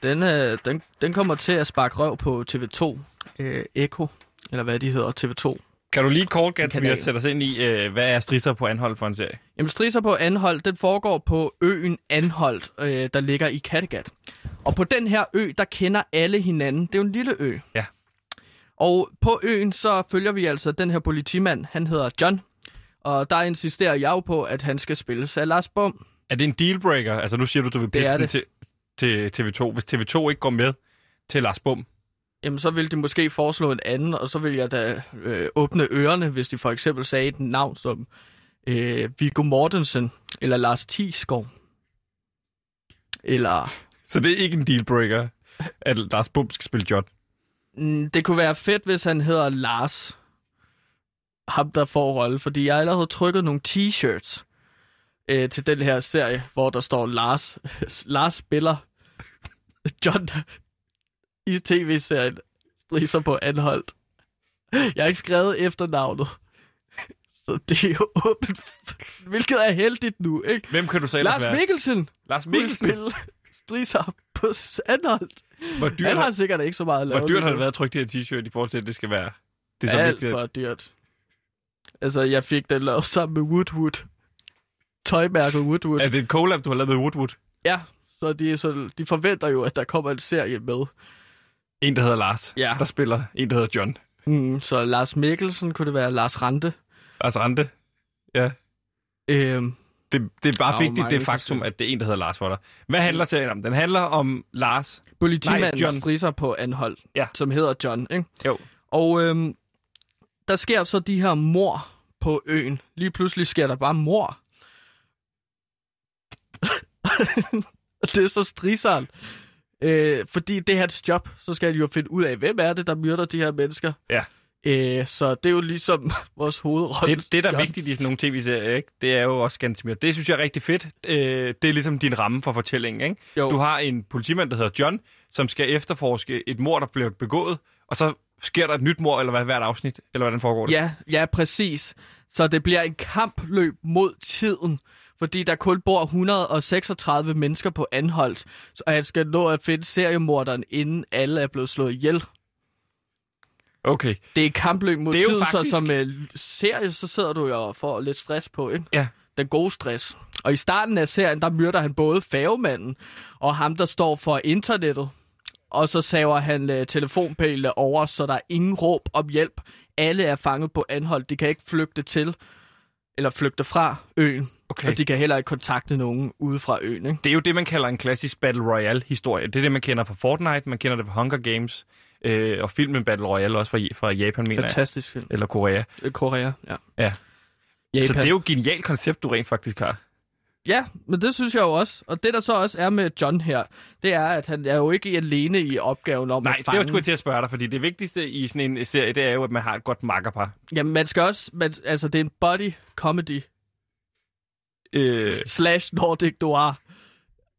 den, øh, den, den kommer til at sparke røv på TV2 øh, Echo, eller hvad de hedder, TV2. Kan du lige kort, kanal. sætte os ind i, øh, hvad er strisser på anhold for en serie? Jamen, Strisser på Anholdt, den foregår på øen Anholdt, øh, der ligger i Kattegat. Og på den her ø, der kender alle hinanden. Det er jo en lille ø. Ja. Og på øen, så følger vi altså den her politimand, han hedder John. Og der insisterer jeg jo på, at han skal spilles af Lars Bum. Er det en dealbreaker? Altså nu siger du, du vil pisse det. til, til TV2, hvis TV2 ikke går med til Lars Bum. Jamen, så vil de måske foreslå en anden, og så vil jeg da øh, åbne ørerne, hvis de for eksempel sagde et navn som øh, Viggo Mortensen, eller Lars Thiesgaard. Eller Så det er ikke en dealbreaker, at Lars Bum skal spille John. Mm, Det kunne være fedt, hvis han hedder Lars. Ham, der får rolle. Fordi jeg har allerede trykket nogle t-shirts øh, til den her serie, hvor der står Lars. (laughs) Lars spiller John i tv-serien Strisser på Anholdt. Jeg har ikke skrevet efternavnet. Så det er jo åbent. Hvilket er heldigt nu, ikke? Hvem kan du ellers Lars? Mikkelsen Lars Mikkelsen. spille Strisser på Anholdt. Hvor dyrt, Han har sikkert ikke så meget at lave. hvor dyrt har det været at trykke det her t-shirt i forhold til, at det skal være... Det er så Alt vigtigt. for dyrt. Altså, jeg fik den lavet sammen med Woodwood. Tøjmærket Woodwood. Er det et collab, du har lavet med Woodwood? Ja, så de, så de forventer jo, at der kommer en serie med. En, der hedder Lars, Ja. der spiller en, der hedder John. Mm, så Lars Mikkelsen kunne det være Lars Rante. Lars Rante. Ja. Øhm, Det, det er bare jo vigtigt, det faktum, at det er en, der hedder Lars for dig. Hvad handler serien om? Den handler om Lars. Politimanden John. strisser på anhold, Ja. som hedder John. Ikke? Jo. Og øhm, der sker så de her mor på øen. Lige pludselig sker der bare mor. (laughs) det er så strisseren. Øh, fordi det er hans job, så skal de jo finde ud af, hvem er det, der myrder de her mennesker. Ja. Øh, så det er jo ligesom (laughs) vores hovedrolle. Det, det der er vigtigt i sådan nogle tv-serier, ikke? det er jo også Gantemir. Det synes jeg er rigtig fedt. Øh, det er ligesom din ramme for fortællingen. Ikke? Jo. Du har en politimand, der hedder John, som skal efterforske et mor, der bliver begået, og så sker der et nyt mor, eller hvad, hvert afsnit, eller hvordan foregår det? Ja, ja, præcis. Så det bliver en kampløb mod tiden, fordi der kun bor 136 mennesker på Anholdt, så han skal nå at finde seriemorderen, inden alle er blevet slået ihjel. Okay. Det er kampløb mod Det tiden, faktisk- så som uh, serie, så sidder du jo og får lidt stress på, ikke? Ja. Den gode stress. Og i starten af serien, der myrder han både færgemanden og ham, der står for internettet. Og så saver han uh, telefonpælene over, så der er ingen råb om hjælp. Alle er fanget på anhold. De kan ikke flygte til eller flygte fra øen. Okay. Og de kan heller ikke kontakte nogen ude fra øen. Ikke? Det er jo det, man kalder en klassisk Battle Royale-historie. Det er det, man kender fra Fortnite, man kender det fra Hunger Games, øh, og filmen Battle Royale også fra, fra Japan, mener jeg. Fantastisk film. Eller Korea. Øh, Korea, ja. Ja. Japan. Så det er jo et genialt koncept, du rent faktisk har. Ja, men det synes jeg jo også. Og det, der så også er med John her, det er, at han er jo ikke alene i opgaven om Nej, at det fange. var sgu jeg til at spørge dig, fordi det vigtigste i sådan en serie, det er jo, at man har et godt makkerpar. Jamen, man skal også... Man, altså, det er en body comedy Øh, slash Nordic Noir.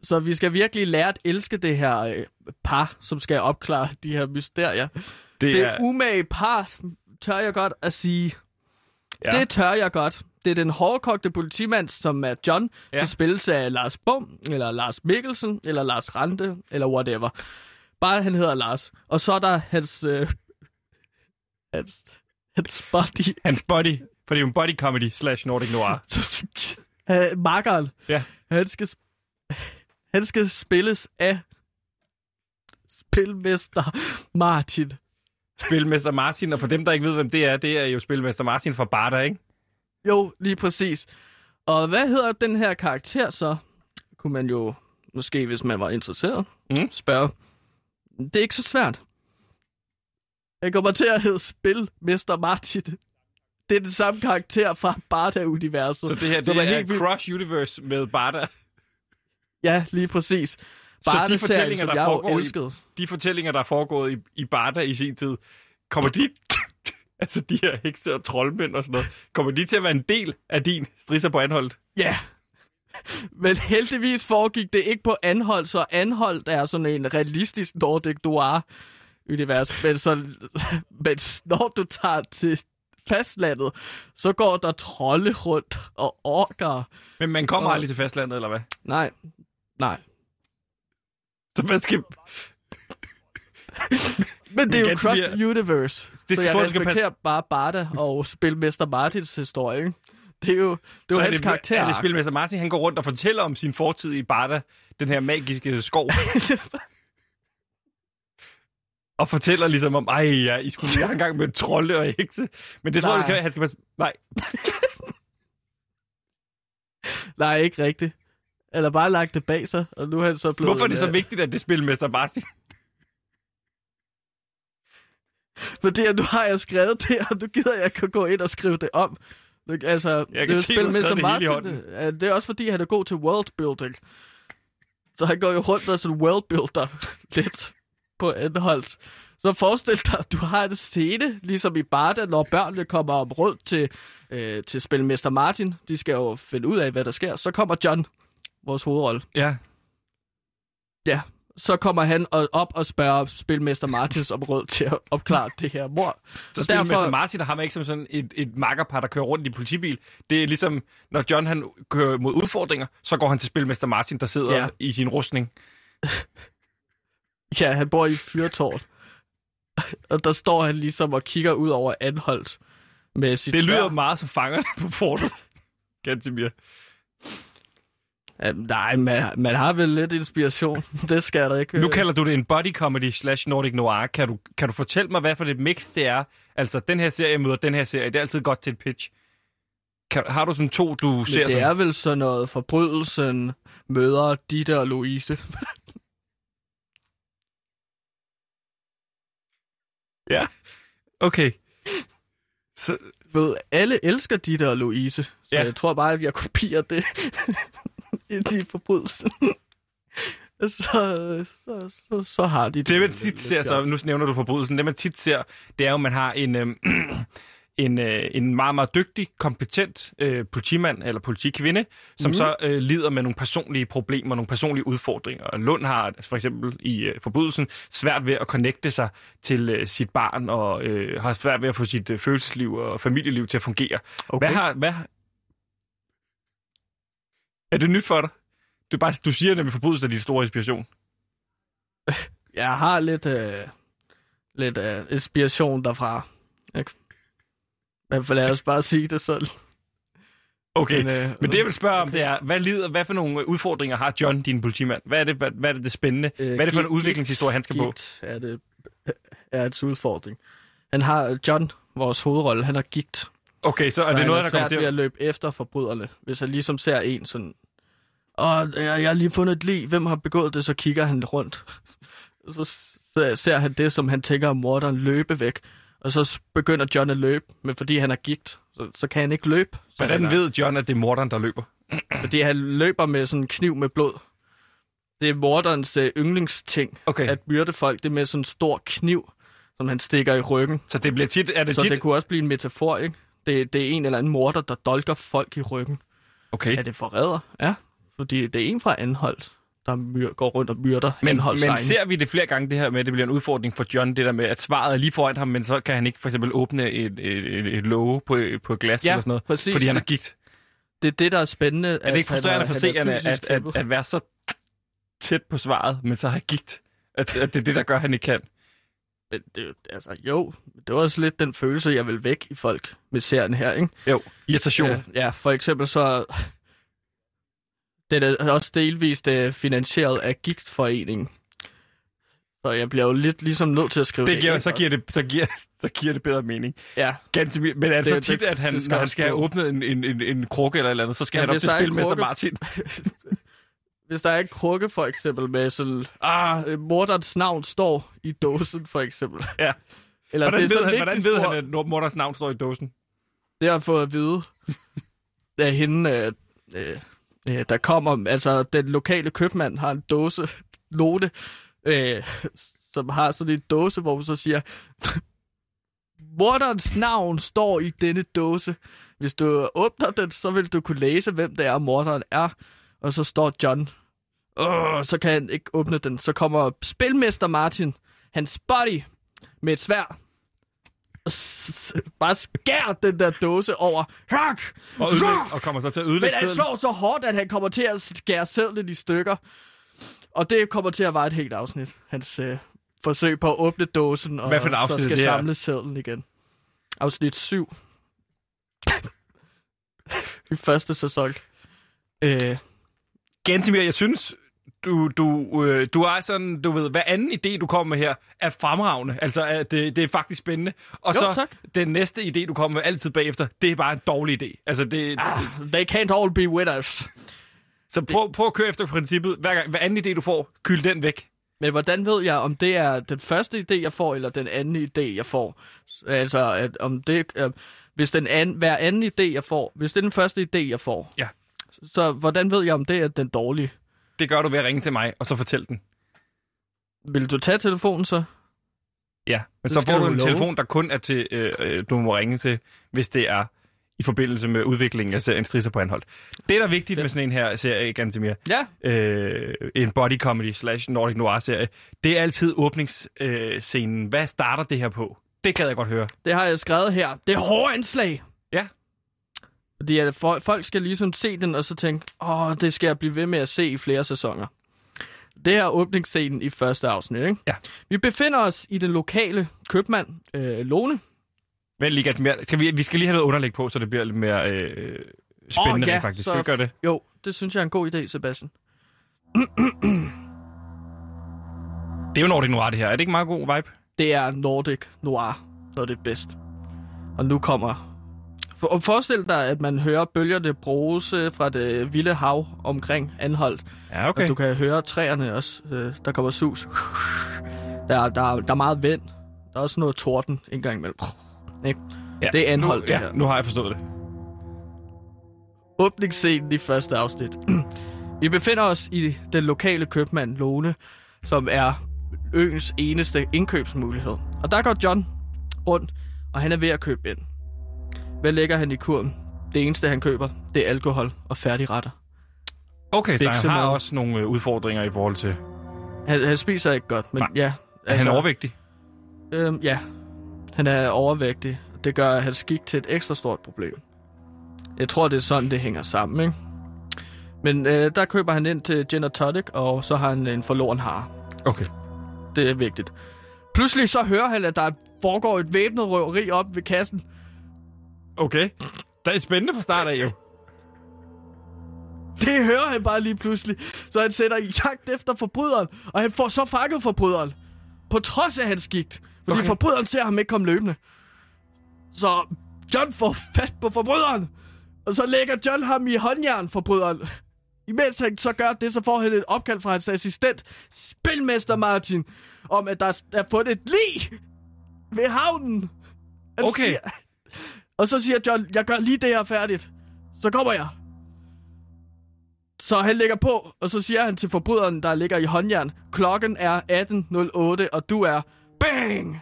Så vi skal virkelig lære at elske det her øh, par, som skal opklare de her mysterier. det, Det er... umage par, tør jeg godt at sige. Ja. Det tør jeg godt. Det er den hårdkogte politimand, som er John, Ja. som spilles af Lars Bum, eller Lars Mikkelsen, eller Lars Rante, eller whatever. Bare han hedder Lars. Og så er der hans... Øh, hans, hans body. Hans body, for det er jo en body comedy slash Nordic Noir. Uh, (laughs) Makkeren. Ja. Han skal, han skal spilles af spilmester Martin. Spilmester Martin, og for dem, der ikke ved, hvem det er, det er jo Spilmester Martin fra Barda, ikke? Jo, lige præcis. Og hvad hedder den her karakter så? Kunne man jo, måske hvis man var interesseret, Mm. spørge. Det er ikke så svært. Jeg kommer til at hedde Spilmester Martin. Det er den samme karakter fra Barda-universet. Så det her, det som er, helt Crush Universe med Barda. Ja, lige præcis. de Barda-serien, fortællinger, som der foregår i- elskede. De fortællinger, der er foregået i, i Barda i sin tid, kommer de... (laughs) altså de her hekse og troldmænd og sådan noget, kommer de til at være en del af din strisser på anholdt? Ja. (laughs) Men heldigvis foregik det ikke på Anhold, så Anhold er sådan en realistisk Nordic Noir-univers. Men, så, (laughs) men når du tager til fastlandet, så går der trolde rundt og orker. Men man kommer Og- aldrig til fastlandet, eller hvad? Nej, nej. Så hvad skal... Men det er jo Cross mere- Universe. Det skal- så jeg respekterer bare Barda og Spilmester Martins historie. Ikke? Det er jo, det er jo hans det, karakter. Er det Spilmester Martin, han går rundt og fortæller om sin fortid i Barda, den her magiske skov, og fortæller ligesom om, ej, ja, I skulle lige engang med trolde og hekse. Men det tror jeg, han skal, han skal passe... Nej, (laughs) Nej, ikke rigtigt. Eller bare lagt det bag sig, og nu er han så blevet... Hvorfor er det så vigtigt, at det er spilmester Martin? Fordi at nu har jeg skrevet det, og nu gider jeg ikke gå ind og skrive det om. Altså, Jeg kan det er se, du har skrevet det Det er også fordi, han er god til worldbuilding. Så han går jo rundt og sådan worldbuilder (laughs) lidt på Anholdt. Så forestil dig, at du har en scene, ligesom i Barda, når børnene kommer om råd til, øh, til spilmester Martin. De skal jo finde ud af, hvad der sker. Så kommer John, vores hovedrolle. Ja. Ja, så kommer han og- op og spørger spilmester Martins om råd til at opklare det her mor. Så Og spilmester derfor- Martin har man ikke som sådan et, et makkerpar, der kører rundt i politibil. Det er ligesom, når John han kører mod udfordringer, så går han til spilmester Martin, der sidder Ja. i sin rustning. (laughs) Ja, han bor i fyrtårn. og der står han ligesom og kigger ud over Anholdt med sit Det lyder sværd. meget som fangerne på fortet. (laughs) Gantemir. Ja, nej, man, man har vel lidt inspiration. (laughs) det skal jeg da ikke. Nu øh, kalder du det en body comedy slash Nordic Noir. Kan du, kan du fortælle mig, hvad for et mix det er? Altså, den her serie møder den her serie. Det er altid godt til et pitch. Kan, har du sådan to, du Men ser det som... er vel sådan noget, forbrydelsen møder Ditte og Louise. (laughs) Ja, okay. Så, Ved, alle elsker Ditte og Louise, så Ja. jeg tror bare, at jeg kopierer det (laughs) i de forbrydelsen. (laughs) så, så, så, så har de det, man lidt- tit ser, så nu nævner du forbrydelsen, det man tit ser, det er jo, at man har en, øhm, (clears throat) en, øh, en meget, meget dygtig, kompetent øh, politimand eller politikvinde, som mm. så øh, lider med nogle personlige problemer, nogle personlige udfordringer. Lund har altså, for eksempel i øh, forbrydelsen svært ved at connecte sig til øh, sit barn, og øh, har svært ved at få sit øh, følelsesliv og familieliv til at fungere. Okay. Hvad har... Hvad. Er det nyt for dig? Du, bare, du siger nemlig, forbrydelse er din store inspiration. (laughs) Jeg har lidt, øh, lidt øh, inspiration derfra. Ikke? Men for lad os bare sige det sådan. Okay, men, øh, men det jeg vil spørge om, det er, hvad, lider, hvad for nogle udfordringer har John, din politimand? Hvad er det, hvad, hvad er det, det spændende? Øh, hvad er det for en udviklingshistorie, han skal på? gigt er det er et udfordring. Han har John, vores hovedrolle, han har gigt. Okay, så er det noget, er der kommer til at... at løbe efter forbryderne. Hvis han ligesom ser en sådan... Og jeg, jeg har lige fundet et lig. Hvem har begået det? Så kigger han rundt. (laughs) så ser- han det, som han tænker om morderen løbe væk. Og så begynder John at løbe, men fordi han er gigt, så, så kan han ikke løbe. Så Hvordan er, ved John, at det er morderen, der løber? (clears throat) Fordi han løber med sådan en kniv med blod. Det er morderens øh, yndlingsting, Okay, at myrde folk. Det er med sådan en stor kniv, som han stikker i ryggen. så det bliver tit... Er det Så tit... det kunne også blive en metafor, ikke? Det, det er en eller anden morder, der dolker folk i ryggen. Okay. Er det forræder? Ja, fordi det er en fra Anholdt, der myr, går rundt og myrder Men, Anholds men ser vi det flere gange, det her med, at det bliver en udfordring for John, det der med, at svaret er lige foran ham, men så kan han ikke for eksempel åbne et, et, et, et låge på, på et glas Ja, eller sådan noget, præcis. fordi han har det, gigt. det er det, der er spændende. Er det ikke frustrerende for seerne, at, at, at, at være så tæt på svaret, men så har gigt? At, at det er det, der gør, at han ikke kan? At det, altså, jo, det var også lidt den følelse, jeg vil væk i folk med serien her, ikke? Jo, irritation. Ja, ja, for eksempel så... Det er også delvist uh, finansieret af Gigtforeningen. Så jeg bliver jo lidt ligesom nødt til at skrive Det det giver, ind så, giver det, så, giver, så giver det bedre mening. Ja, Ganske, men altså Det- tit, det- at han, det skal når han skal have åbnet en, en, en, en krukke eller et eller andet, så skal Ja, han op til er spilmester Martin. (laughs) hvis der er en krukke for eksempel med sådan... Ah, morderens navn står i dåsen for eksempel. Ja. Eller Hvordan, det er ved, så han, hvordan ved han, at morders navn står i dåsen? Det har jeg fået at vide (laughs) af hende, øh, øh, øh, der kommer, altså den lokale købmand har en dåse, note, øh, som har sådan en dåse, hvor hun så siger, (laughs) morderens navn står i denne dåse. Hvis du åbner den, så vil du kunne læse, hvem det er, morderen er. Og så står John. Åh, så kan han ikke åbne den. Så kommer spilmester Martin, hans buddy, med et svær. Og bare skær den der dåse over. Rak! Og, ødelægge, og kommer så til at Men ødelægge han sedlen. slår så hårdt, at han kommer til at skære sædlen i stykker. Og det kommer til at være et helt afsnit. Hans øh, forsøg på at åbne dåsen, og Hvad for et afsnit så skal det samle sædlen igen. Afsnit 7. (laughs) I første sæson. Øh, Gantimir, jeg synes, du, du, øh, du er sådan, du ved, hvad anden idé, du kommer med her, er fremragende. Altså, at det, det er faktisk spændende. Og Jo, så tak. den næste idé, du kommer med altid bagefter, det er bare en dårlig idé. Altså, det, ah, they can't all be winners. Så prøv, prøv at køre efter princippet. Hver, gang, hver anden idé, du får, kyld den væk. Men hvordan ved jeg, om det er den første idé, jeg får, eller den anden idé, jeg får? Altså, at om det, øh, hvis den anden, hver anden idé, jeg får, hvis det er den første idé, jeg får, Ja. Så hvordan ved jeg, om det er den dårlige? Det gør du ved at ringe til mig, og så fortæl den. Vil du tage telefonen så? Ja, men Det så får du en love. telefon, der kun er til, øh, øh, du må ringe til, hvis det er i forbindelse med udviklingen af serien Strisser på anhold. Det, der er vigtigt Fedt. med sådan en her serie, Gantemir, Ja. øh, en body comedy slash Nordic Noir serie, det er altid åbningsscenen. Øh. Hvad starter det her på? Det gad jeg godt høre. Det har jeg skrevet her. Det er hårde anslag. Fordi at fo- folk skal ligesom se den, og så tænke, åh, det skal jeg blive ved med at se i flere sæsoner. Det her er åbningsscenen i første afsnit, ikke? Ja. Vi befinder os i den lokale købmand, øh, Lone. Men lige Gantemir, skal vi, vi skal lige have noget underlæg på, så det bliver lidt mere øh, spændende Åh, ja, faktisk. så- Skal vi gøre det? Jo, det synes jeg er en god idé, Sebastian. Det er jo Nordic Noir, det her. Er det ikke en meget god vibe? Det er Nordic Noir, når det er bedst. Og nu kommer... For, forestil dig, at man hører bølgerne bruse fra det vilde hav omkring Anholdt. Ja, okay. Og du kan høre træerne også. Øh, der kommer sus. Der, er- der, er- der er meget vind. Der er også noget torden en gang imellem. Ikke? ja. det er Anholt, nu, det ja, her. nu har jeg forstået det. Åbningsscenen i første afsnit. (clears throat) Vi befinder os i den lokale købmand Lone, som er øens eneste indkøbsmulighed. Og der går John rundt, og han er ved at købe ind. Hvad lægger han i kurven? Det eneste, han køber, det er alkohol og færdigretter. Okay, så han har også nogle øh, udfordringer i forhold til... Han, han spiser ikke godt, men Nej. ja. Er han overvægtig? Øhm, ja, han er overvægtig. Det gør hans skik til et ekstra stort problem. Jeg tror, det er sådan, det hænger sammen, ikke? Men øh, der køber han ind til gin og tonic, og så har han en forloren har. Okay. Det er vigtigt. Pludselig så hører han, at der foregår et væbnet røveri op ved kassen. Okay. Det er spændende fra start af, jo. Det hører han bare lige pludselig. Så han sætter i jagt efter forbryderen, og han får så fanget forbryderen. På trods af hans gigt. Fordi okay. forbryderen ser ham ikke komme løbende. Så John får fat på forbryderen. Og så lægger John ham i håndjern, forbryderen. Imens han så gør det, så får han et opkald fra hans assistent, Spilmester Martin, om at der er fundet et lig ved havnen. Han Okay. Siger, og så siger John, jeg gør lige det her færdigt. Så kommer jeg. Så han lægger på, og så siger han til forbryderen, der ligger i håndjern, klokken er 18.08, og du er bang!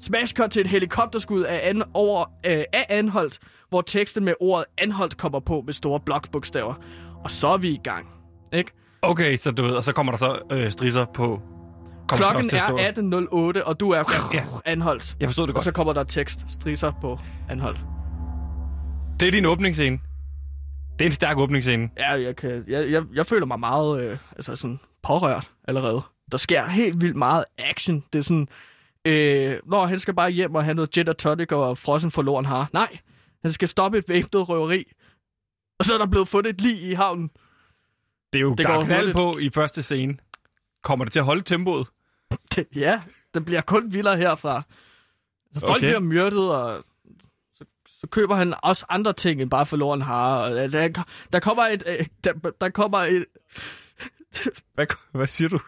Smash cut til et helikopterskud af, an, over, øh, af Anholdt, hvor teksten med ordet Anholdt kommer på med store blokbogstaver. Og så er vi i gang. Ikke? Okay, så du ved, og så kommer der så øh, strisser på... Kommer Klokken er 18.08, og du er ja. Anholdt. Jeg forstod det Og godt. så kommer der tekst, strisser på Anholdt. Det er din åbningsscene. Det er en stærk åbningsscene. Ja, jeg, kan, jeg, jeg, jeg føler mig meget øh, altså sådan pårørt allerede. Der sker helt vildt meget action. Det er sådan, øh, når han skal bare hjem og have noget gin og tonic og frossen forloren har. Nej, han skal stoppe et væbnet røveri. Og så er der blevet fundet et lig i havnen. Det er jo Det der går knald på i første scene. Kommer det til at holde tempoet? (laughs) ja, det bliver kun vildere herfra. Så folk Okay. bliver myrdet, og så, så køber han også andre ting, end bare forloren har. Og øh, der, der kommer et... Øh, der, der kommer et... (laughs) Hvad, hvad siger du?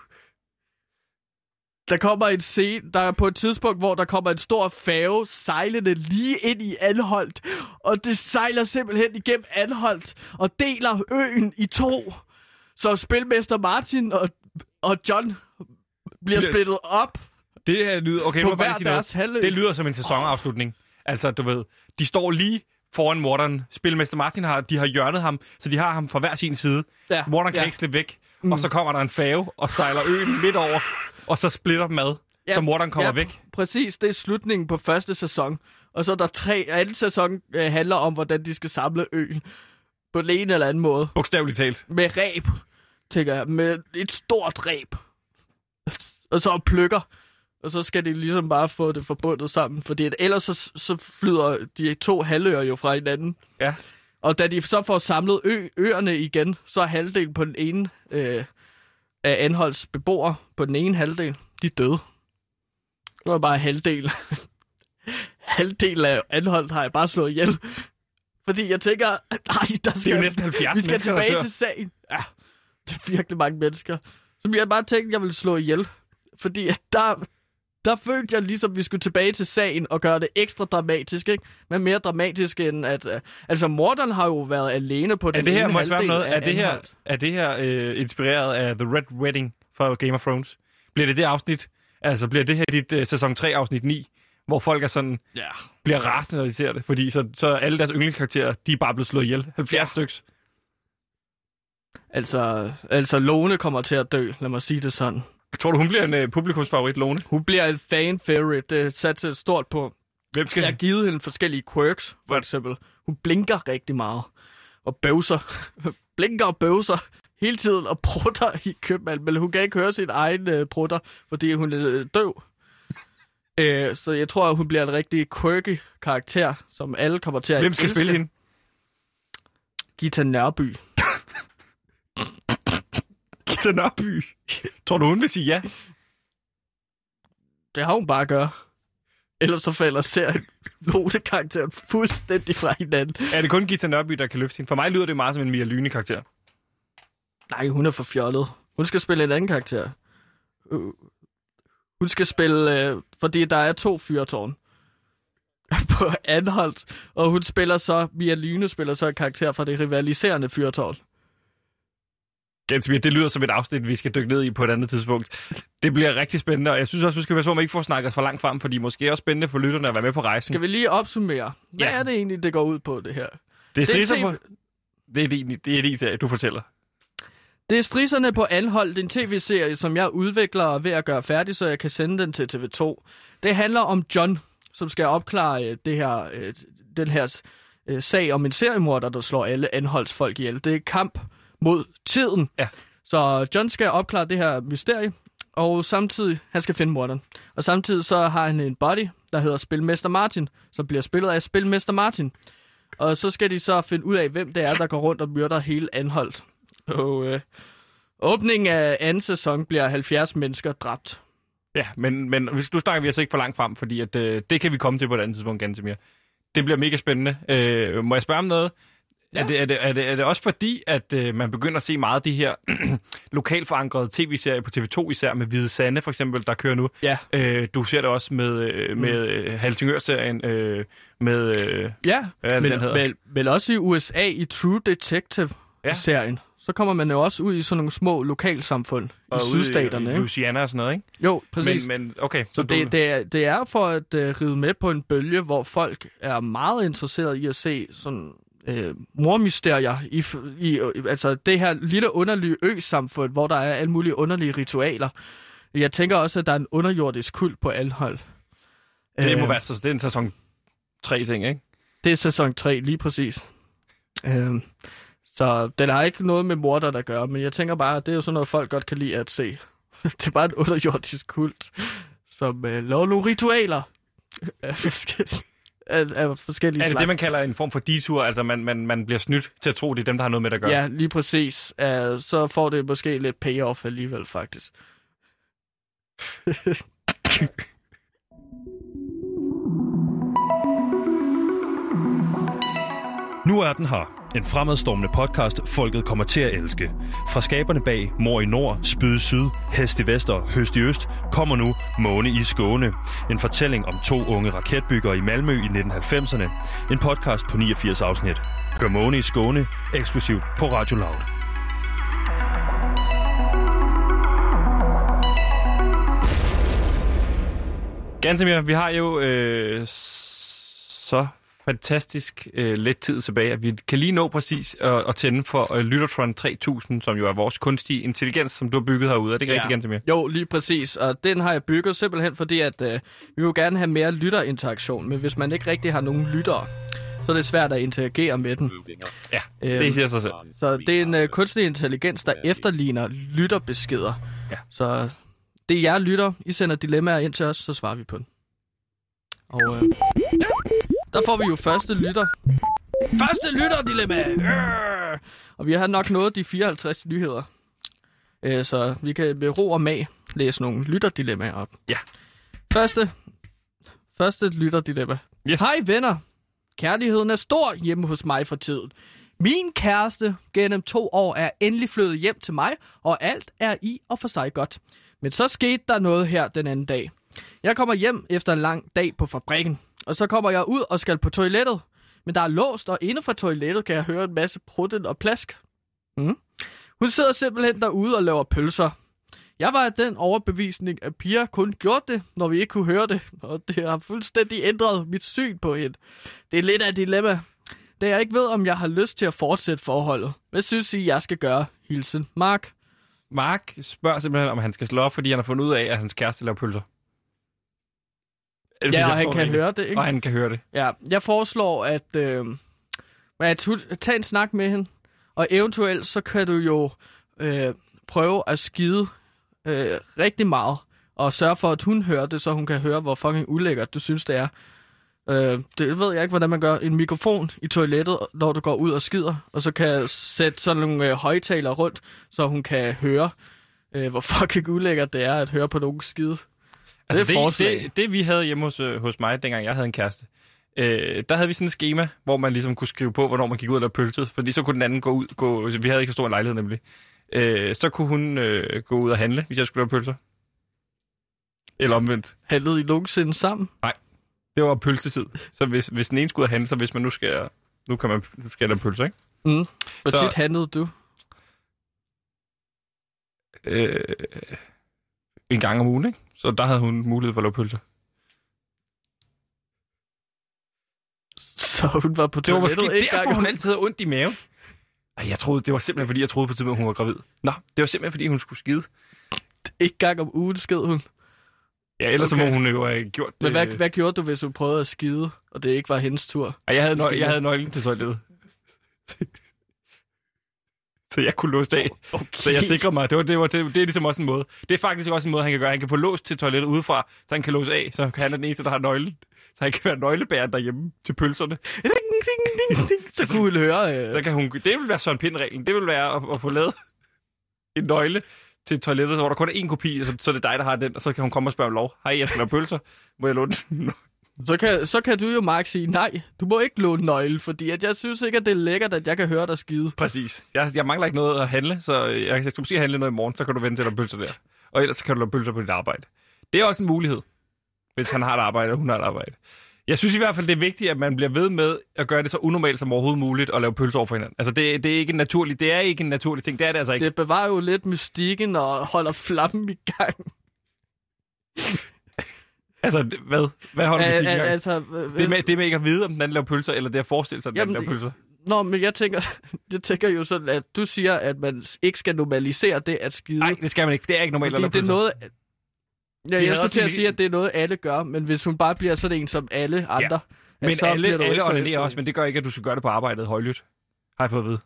Der kommer en scene, der er på et tidspunkt, hvor der kommer en stor færge sejlende lige ind i Anholdt. Og det sejler simpelthen igennem Anholdt og deler øen i to. Så spilmester Martin og, og John bliver splittet op Det her lyder... Okay, nu på bare hver sige deres halvø. Det lyder som en sæsonafslutning. Altså, du ved, de står lige foran morderen. Spilmester Martin har, de har hjørnet ham, så de har ham fra hver sin side. Ja, Morderen kan ja. ikke slippe væk. Mm. Og så kommer der en fave og sejler øen midt over, og så splitter mad, Ja, så morderen kommer ja, væk. Præcis, det er slutningen på første sæson. Og så er der tre... Anden sæson øh, handler om, hvordan de skal samle øen. På den ene eller anden måde. Bogstaveligt talt. Med ræb, tænker jeg. Med et stort ræb. Og så pløkker. Og så skal de ligesom bare få det forbundet sammen. Fordi at ellers så, så flyder de to halvøer jo fra hinanden. Ja. Og da de så får samlet ø- øerne igen, så er halvdelen på den ene øh, af Anholds beboere på den ene halvdel, de er døde. Det var bare halvdel. (laughs) halvdel af Anholdt har jeg bare slået ihjel. Fordi jeg tænker, nej, der skal, Det er jo næsten 70 vi skal tilbage til sagen. Ja, det er virkelig mange mennesker. Som jeg bare tænkte, jeg ville slå ihjel. Fordi at der, der følte jeg ligesom, vi skulle tilbage til sagen og gøre det ekstra dramatisk, ikke? Men mere dramatisk end at... Uh, altså, morderen har jo været alene på Er den det her, må jeg halvdel noget? Er det her, er det her øh, inspireret af The Red Wedding fra Game of Thrones? Bliver det det afsnit? Altså, bliver det her dit øh, sæson 3 afsnit 9, hvor folk er sådan, Ja. bliver rasende, når de ser det? Fordi så, så alle deres yndlingskarakterer, de er bare blevet slået ihjel. 70 Ja. ja. styks. Altså, altså, Lone kommer til at dø, lad mig sige det sådan. Tror du, hun bliver en øh, publikumsfavorit, Lone? Hun bliver en fan-favorite. Det er sat til stort på. Hvem skal... Jeg har givet hende forskellige quirks, for eksempel. Hun blinker rigtig meget. Og bøvser. (laughs) blinker og bøvser hele tiden og prutter i købmanden. Men hun kan ikke høre sin egen øh, prutter, fordi hun er øh, døv. (laughs) Øh, så jeg tror, at hun bliver en rigtig quirky karakter, som alle kommer til at Hvem skal elske. spille hende? Gita Nørby. (laughs) Gita Nørby. Tror du, hun vil sige ja? Det har hun bare at gøre. Ellers så falder serien Lone-karakteren fuldstændig fra hinanden. Er det kun Gita Nørby, der kan løfte hende? For mig lyder det meget som en Mia Lyne-karakter. Nej, hun er for fjollet. Hun skal spille en anden karakter. Øh, Hun skal spille, øh, fordi der er to fyrtårn (laughs) på Anholdt, og hun spiller så, Mia Lyne spiller så en karakter fra det rivaliserende fyrtårn. Ganske det lyder som et afsnit, vi skal dykke ned i på et andet tidspunkt. Det bliver rigtig spændende, og jeg synes også, vi skal passe på, at man ikke får snakket os for langt frem, fordi måske er også spændende for lytterne at være med på rejsen. Skal vi lige opsummere? Hvad Ja. er det egentlig, det går ud på, det her? Det er Det er strisser TV på... Det er din, det er din serie, du fortæller. Det er Strisserne på Anholdt, en tv-serie, som jeg udvikler og er ved at gøre færdig, så jeg kan sende den til TV2. Det handler om John, som skal opklare øh, det her, øh, den her øh, sag om en seriemorder, der slår alle Anholds folk ihjel. Det er kamp mod tiden. Ja. Så John skal opklare det her mysterie, og samtidig, han skal finde morderen. Og samtidig så har han en buddy, der hedder Spilmester Martin, som bliver spillet af Spilmester Martin. Og så skal de så finde ud af, hvem det er, der går rundt og myrder hele Anholdt. Og øh, åbningen af anden sæson bliver 70 mennesker dræbt. Ja, men, men nu snakker vi altså ikke for langt frem, fordi at, øh, det kan vi komme til på et andet tidspunkt, ganske mere. Det bliver mega spændende. Øh, må jeg spørge om noget? Ja. Er, det, er, det, er, det, er det også fordi, at øh, man begynder at se meget af de her (clears throat) lokalt forankrede tv-serier på TV2 især, med Hvide Sande for eksempel, der kører nu? Ja. Øh, du ser det også med, øh, med øh, Helsingør-serien, øh, med... Øh, Ja, Hvad men, den hedder? men, men også i USA i True Detective-serien, så kommer man jo også ud i sådan nogle små lokalsamfund i og sydstaterne. i, i ikke? Louisiana og sådan noget, ikke? Jo, præcis. Men, men okay. Så du- det, det, er, det er for at uh, ride med på en bølge, hvor folk er meget interesserede i at se sådan øh, mormysterier i, i øh, altså det her lille underlige ø-samfund, hvor der er alle mulige underlige ritualer. Jeg tænker også, at der er en underjordisk kult på Alhold. det må Øh, være så, det er en sæson 3 ting, ikke? Det er sæson 3, lige præcis. Øh, så den har ikke noget med morder at gøre, men jeg tænker bare, at det er jo sådan noget, folk godt kan lide at se. (laughs) det er bare en underjordisk kult, som øh, laver nogle ritualer (laughs) af af forskellige Er det slags. det, man kalder en form for detur? Altså, man, man, man bliver snydt til at tro, det er dem, der har noget med det at gøre? Ja, lige præcis. Uh, så får det måske lidt payoff alligevel, faktisk. (laughs) Nu er den her. En fremadstormende podcast, folket kommer til at elske. Fra skaberne bag Mor i Nord, Spyd i Syd, Hest i Vest og Høst i Øst, kommer nu Måne i Skåne. En fortælling om to unge raketbyggere i Malmø i 1990'erne. En podcast på 89 afsnit. Hør Måne i Skåne, eksklusivt på Radio Loud. Gantemir, vi har jo øh, så fantastisk øh, lidt tid tilbage, at vi kan lige nå præcis at, at tænde for øh, Lyttertron 3000, som jo er vores kunstige intelligens, som du har bygget herude. Er det ikke ja. rigtigt, Gantemir? Jo, lige præcis. Og den har jeg bygget simpelthen fordi, at øh, vi vil gerne have mere lytterinteraktion. Men hvis man ikke rigtig har nogen lyttere, så er det svært at interagere med den. Ja, Øhm, det siger sig selv. Så det er en øh, kunstig intelligens, der efterligner lytterbeskeder. Ja. Så det er jer lytter. I sender dilemmaer ind til os, så svarer vi på den. Og øh, der får vi jo første lytter. Første lytterdilemma! Øh! Og vi har nok nået de 54 nyheder. Øh, så vi kan med ro og mag læse nogle lytterdilemmaer op. Ja. Første, første lytterdilemma. Yes. Hej venner. Kærligheden er stor hjemme hos mig for tiden. Min kæreste gennem to år er endelig flyttet hjem til mig, og alt er i og for sig godt. Men så skete der noget her den anden dag. Jeg kommer hjem efter en lang dag på fabrikken, og så kommer jeg ud og skal på toilettet. Men der er låst, og inde fra toilettet kan jeg høre en masse prutten og plask. Mm. Hun sidder simpelthen derude og laver pølser. Jeg var af den overbevisning, at Pia kun gjorde det, når vi ikke kunne høre det, og det har fuldstændig ændret mit syn på hende. Det er lidt af et dilemma, da jeg ikke ved, om jeg har lyst til at fortsætte forholdet. Hvad synes I, jeg skal gøre? Hilsen, Mark. Mark spørger simpelthen, om han skal slå op, fordi han har fundet ud af, at hans kæreste laver pølser. Ja, og han kan høre det, ikke? Og han kan høre det. Ja, jeg foreslår, at, øh, at tage en snak med hende, og eventuelt så kan du jo øh, prøve at skide øh, rigtig meget, og sørge for, at hun hører det, så hun kan høre, hvor fucking ulækkert du synes, det er. Øh, det ved jeg ikke, hvordan man gør. En mikrofon i toilettet, når du går ud og skider, og så kan jeg sætte sådan nogle øh, højtalere rundt, så hun kan høre, øh, hvor (laughs) fucking ulækkert det er at høre på nogen skide. Altså, Det det, det, det, vi havde hjemme hos, øh, hos mig, dengang jeg havde en kæreste, øh, der havde vi sådan et schema, hvor man ligesom kunne skrive på, hvornår man gik ud og lavede pølset, fordi så kunne den anden gå ud, gå, vi havde ikke så stor lejlighed nemlig, øh, så kunne hun øh, gå ud og handle, hvis jeg skulle lave pølser. Eller omvendt. Handlede I nogensinde sammen? Det var pølsetid. Så hvis, hvis den ene skulle ud og handle, så hvis man nu skal, nu kan man, nu skal jeg lave pølser, ikke? Mm. Hvor Så- tit handlede du? Øh, en gang om ugen, ikke? Så der havde hun mulighed for pølser. Så hun var på Det var måske derfor, gang. hun altid havde ondt i maven. Ej, jeg troede, det var simpelthen, fordi jeg troede på tidspunkt, hun var gravid. Nå, det var simpelthen, fordi hun skulle skide. En gang om ugen sked hun. Ja, ellers Okay. må hun jo have gjort det. Men hvad, hvad gjorde du, hvis hun prøvede at skide, og det ikke var hendes tur? Ej, jeg, havde nøg- jeg havde nøglen til toilettet. (laughs) (laughs) så jeg kunne låse af. Okay. Så jeg sikrer mig, det, var, det, var, det, det er ligesom også en måde. Det er faktisk også en måde, han kan gøre. Han kan få låst til toilettet udefra, så han kan låse af, så han er den eneste, der har nøglen. Så han kan være nøglebæren derhjemme til pølserne. Ding, ding, ding, ding. Så kunne hun høre... Øh, Så kan hun, det vil være Søren Pind-reglen. Det vil være at, at få lavet en nøgle til toilettet, hvor der kun er én kopi, så, så er det dig, der har den, og så kan hun komme og spørge om lov. Hej, jeg skal lave pølser. Må jeg låne? Så, kan, så kan du jo, Mark, sige, nej, du må ikke låne nøgle, fordi at jeg synes ikke, at det er lækkert, at jeg kan høre dig skide. Præcis. Jeg, jeg mangler ikke noget at handle, så jeg, jeg skal måske handle noget i morgen, så kan du vente til at lave pølser der. Og ellers kan du lave pølser på dit arbejde. Det er også en mulighed, hvis han har et arbejde, og hun har et arbejde. Jeg synes i hvert fald, det er vigtigt, at man bliver ved med at gøre det så unormalt som overhovedet muligt at lave pølser over for hinanden. Altså, det, det, er ikke en naturlig, det er ikke en naturlig ting. Det er det altså ikke. Det bevarer jo lidt mystikken og holder flammen i gang. Altså, det- hvad? Hvad holder al- al, altså, det, med, det med ikke at vide, om den anden laver pølser, eller det at forestille sig, at den anden laver pølser? Nå, men jeg tænker, (laughs) jeg tænker jo sådan, at du siger, at man ikke skal normalisere det at skide. Nej, det skal man ikke. Det er ikke normalt at lave det er noget... Ja, havde jeg skulle til at sige, at det er noget, alle gør, men hvis hun bare bliver sådan en som alle andre... at Men så alle, alle onanerer også, men det gør ikke, at du skal gøre det på arbejdet højlydt. Har jeg fået at vide.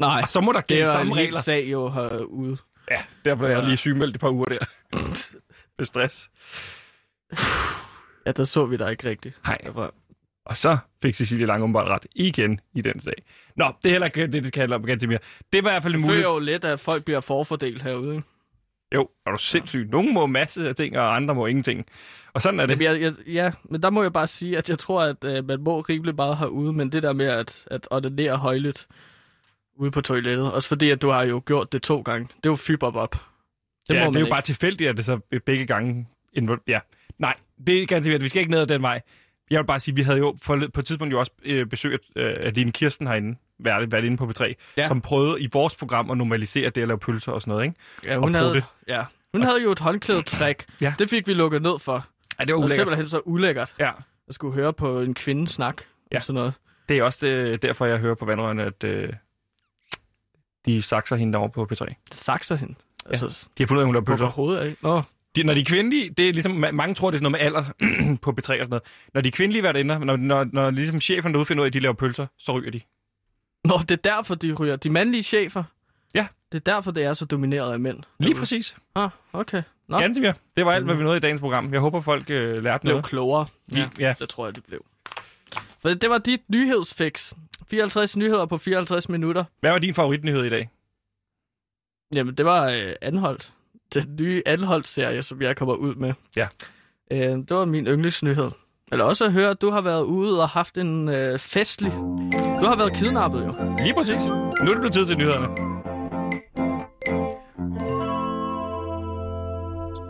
Nej, Og så må der det gælde samme regler. sag jo herude. Ja, der blev jeg lige sygemeldt et par uger der. (laughs) Med stress. Ja, der så vi dig ikke rigtigt. Nej. Og så fik Cecilie Lange åbenbart ret igen i den sag. Nå, det er heller ikke det, det skal handle om ganske mere. Det var i hvert fald en Det mulighed. jo lidt, at folk bliver forfordelt herude. Ikke? Jo, er du sindssyg. Nogle må masse af ting, og andre må ingenting. Og sådan er det. Jamen, jeg, jeg, ja, men der må jeg bare sige, at jeg tror, at øh, man må rimelig meget herude, men det der med at, at ordinere højligt ude på toilettet, også fordi, at du har jo gjort det to gange. Det er jo fiberbop. Det ja, må det er jo ikke. bare tilfældigt, at det så begge gange... Ja. Nej, det er ganske. Vi skal ikke ned ad den vej. Jeg vil bare sige, vi havde jo for, på et tidspunkt jo også øh, besøg af øh, Line Kirsten herinde, været, været inde på P3, Ja. som prøvede i vores program at normalisere det at lave pølser og sådan noget, ikke? Ja, hun, og havde, prutte. ja. hun havde jo et håndklædetræk. Ja. Det fik vi lukket ned for. Ja, det var Og ulækkert. simpelthen så ulækkert Ja, at skulle høre på en kvinde snak. Ja. Og sådan noget. det er også det, derfor, jeg hører på vandrørene, at øh, de sakser hende derovre på P3. Det sakser hende. Altså, ja. De har fundet ud af, at hun på pølser. hovedet af. Nå. De, når de er kvindelige, det er ligesom, ma- mange tror, det er sådan noget med alder (clears throat) på P3 og sådan noget. Når de er kvindelige værtinder, når, når, når ligesom cheferne derude finder ud af, at de laver pølser, så ryger de. Nå, det er derfor, de ryger. De mandlige chefer. Ja. Det er derfor, det er så domineret af mænd. Lige præcis. Ah, okay. Nå, Ganske mere. Det var alt, hvad vi nåede i dagens program. Jeg håber, folk øh, lærte blev noget. klogere. Ja. ja. Det tror jeg, det blev. For det var dit nyhedsfix. 54 nyheder på 54 minutter. Hvad var din favoritnyhed i dag? Jamen, det var øh, Anholdt. Den nye Anholdt-serie, som jeg kommer ud med. Ja. Øh, det var min yndlingsnyhed. Eller også at høre, at du har været ude og haft en øh, festlig... Du har været kidnappet, jo. Lige præcis. Nu er det blevet tid til nyhederne.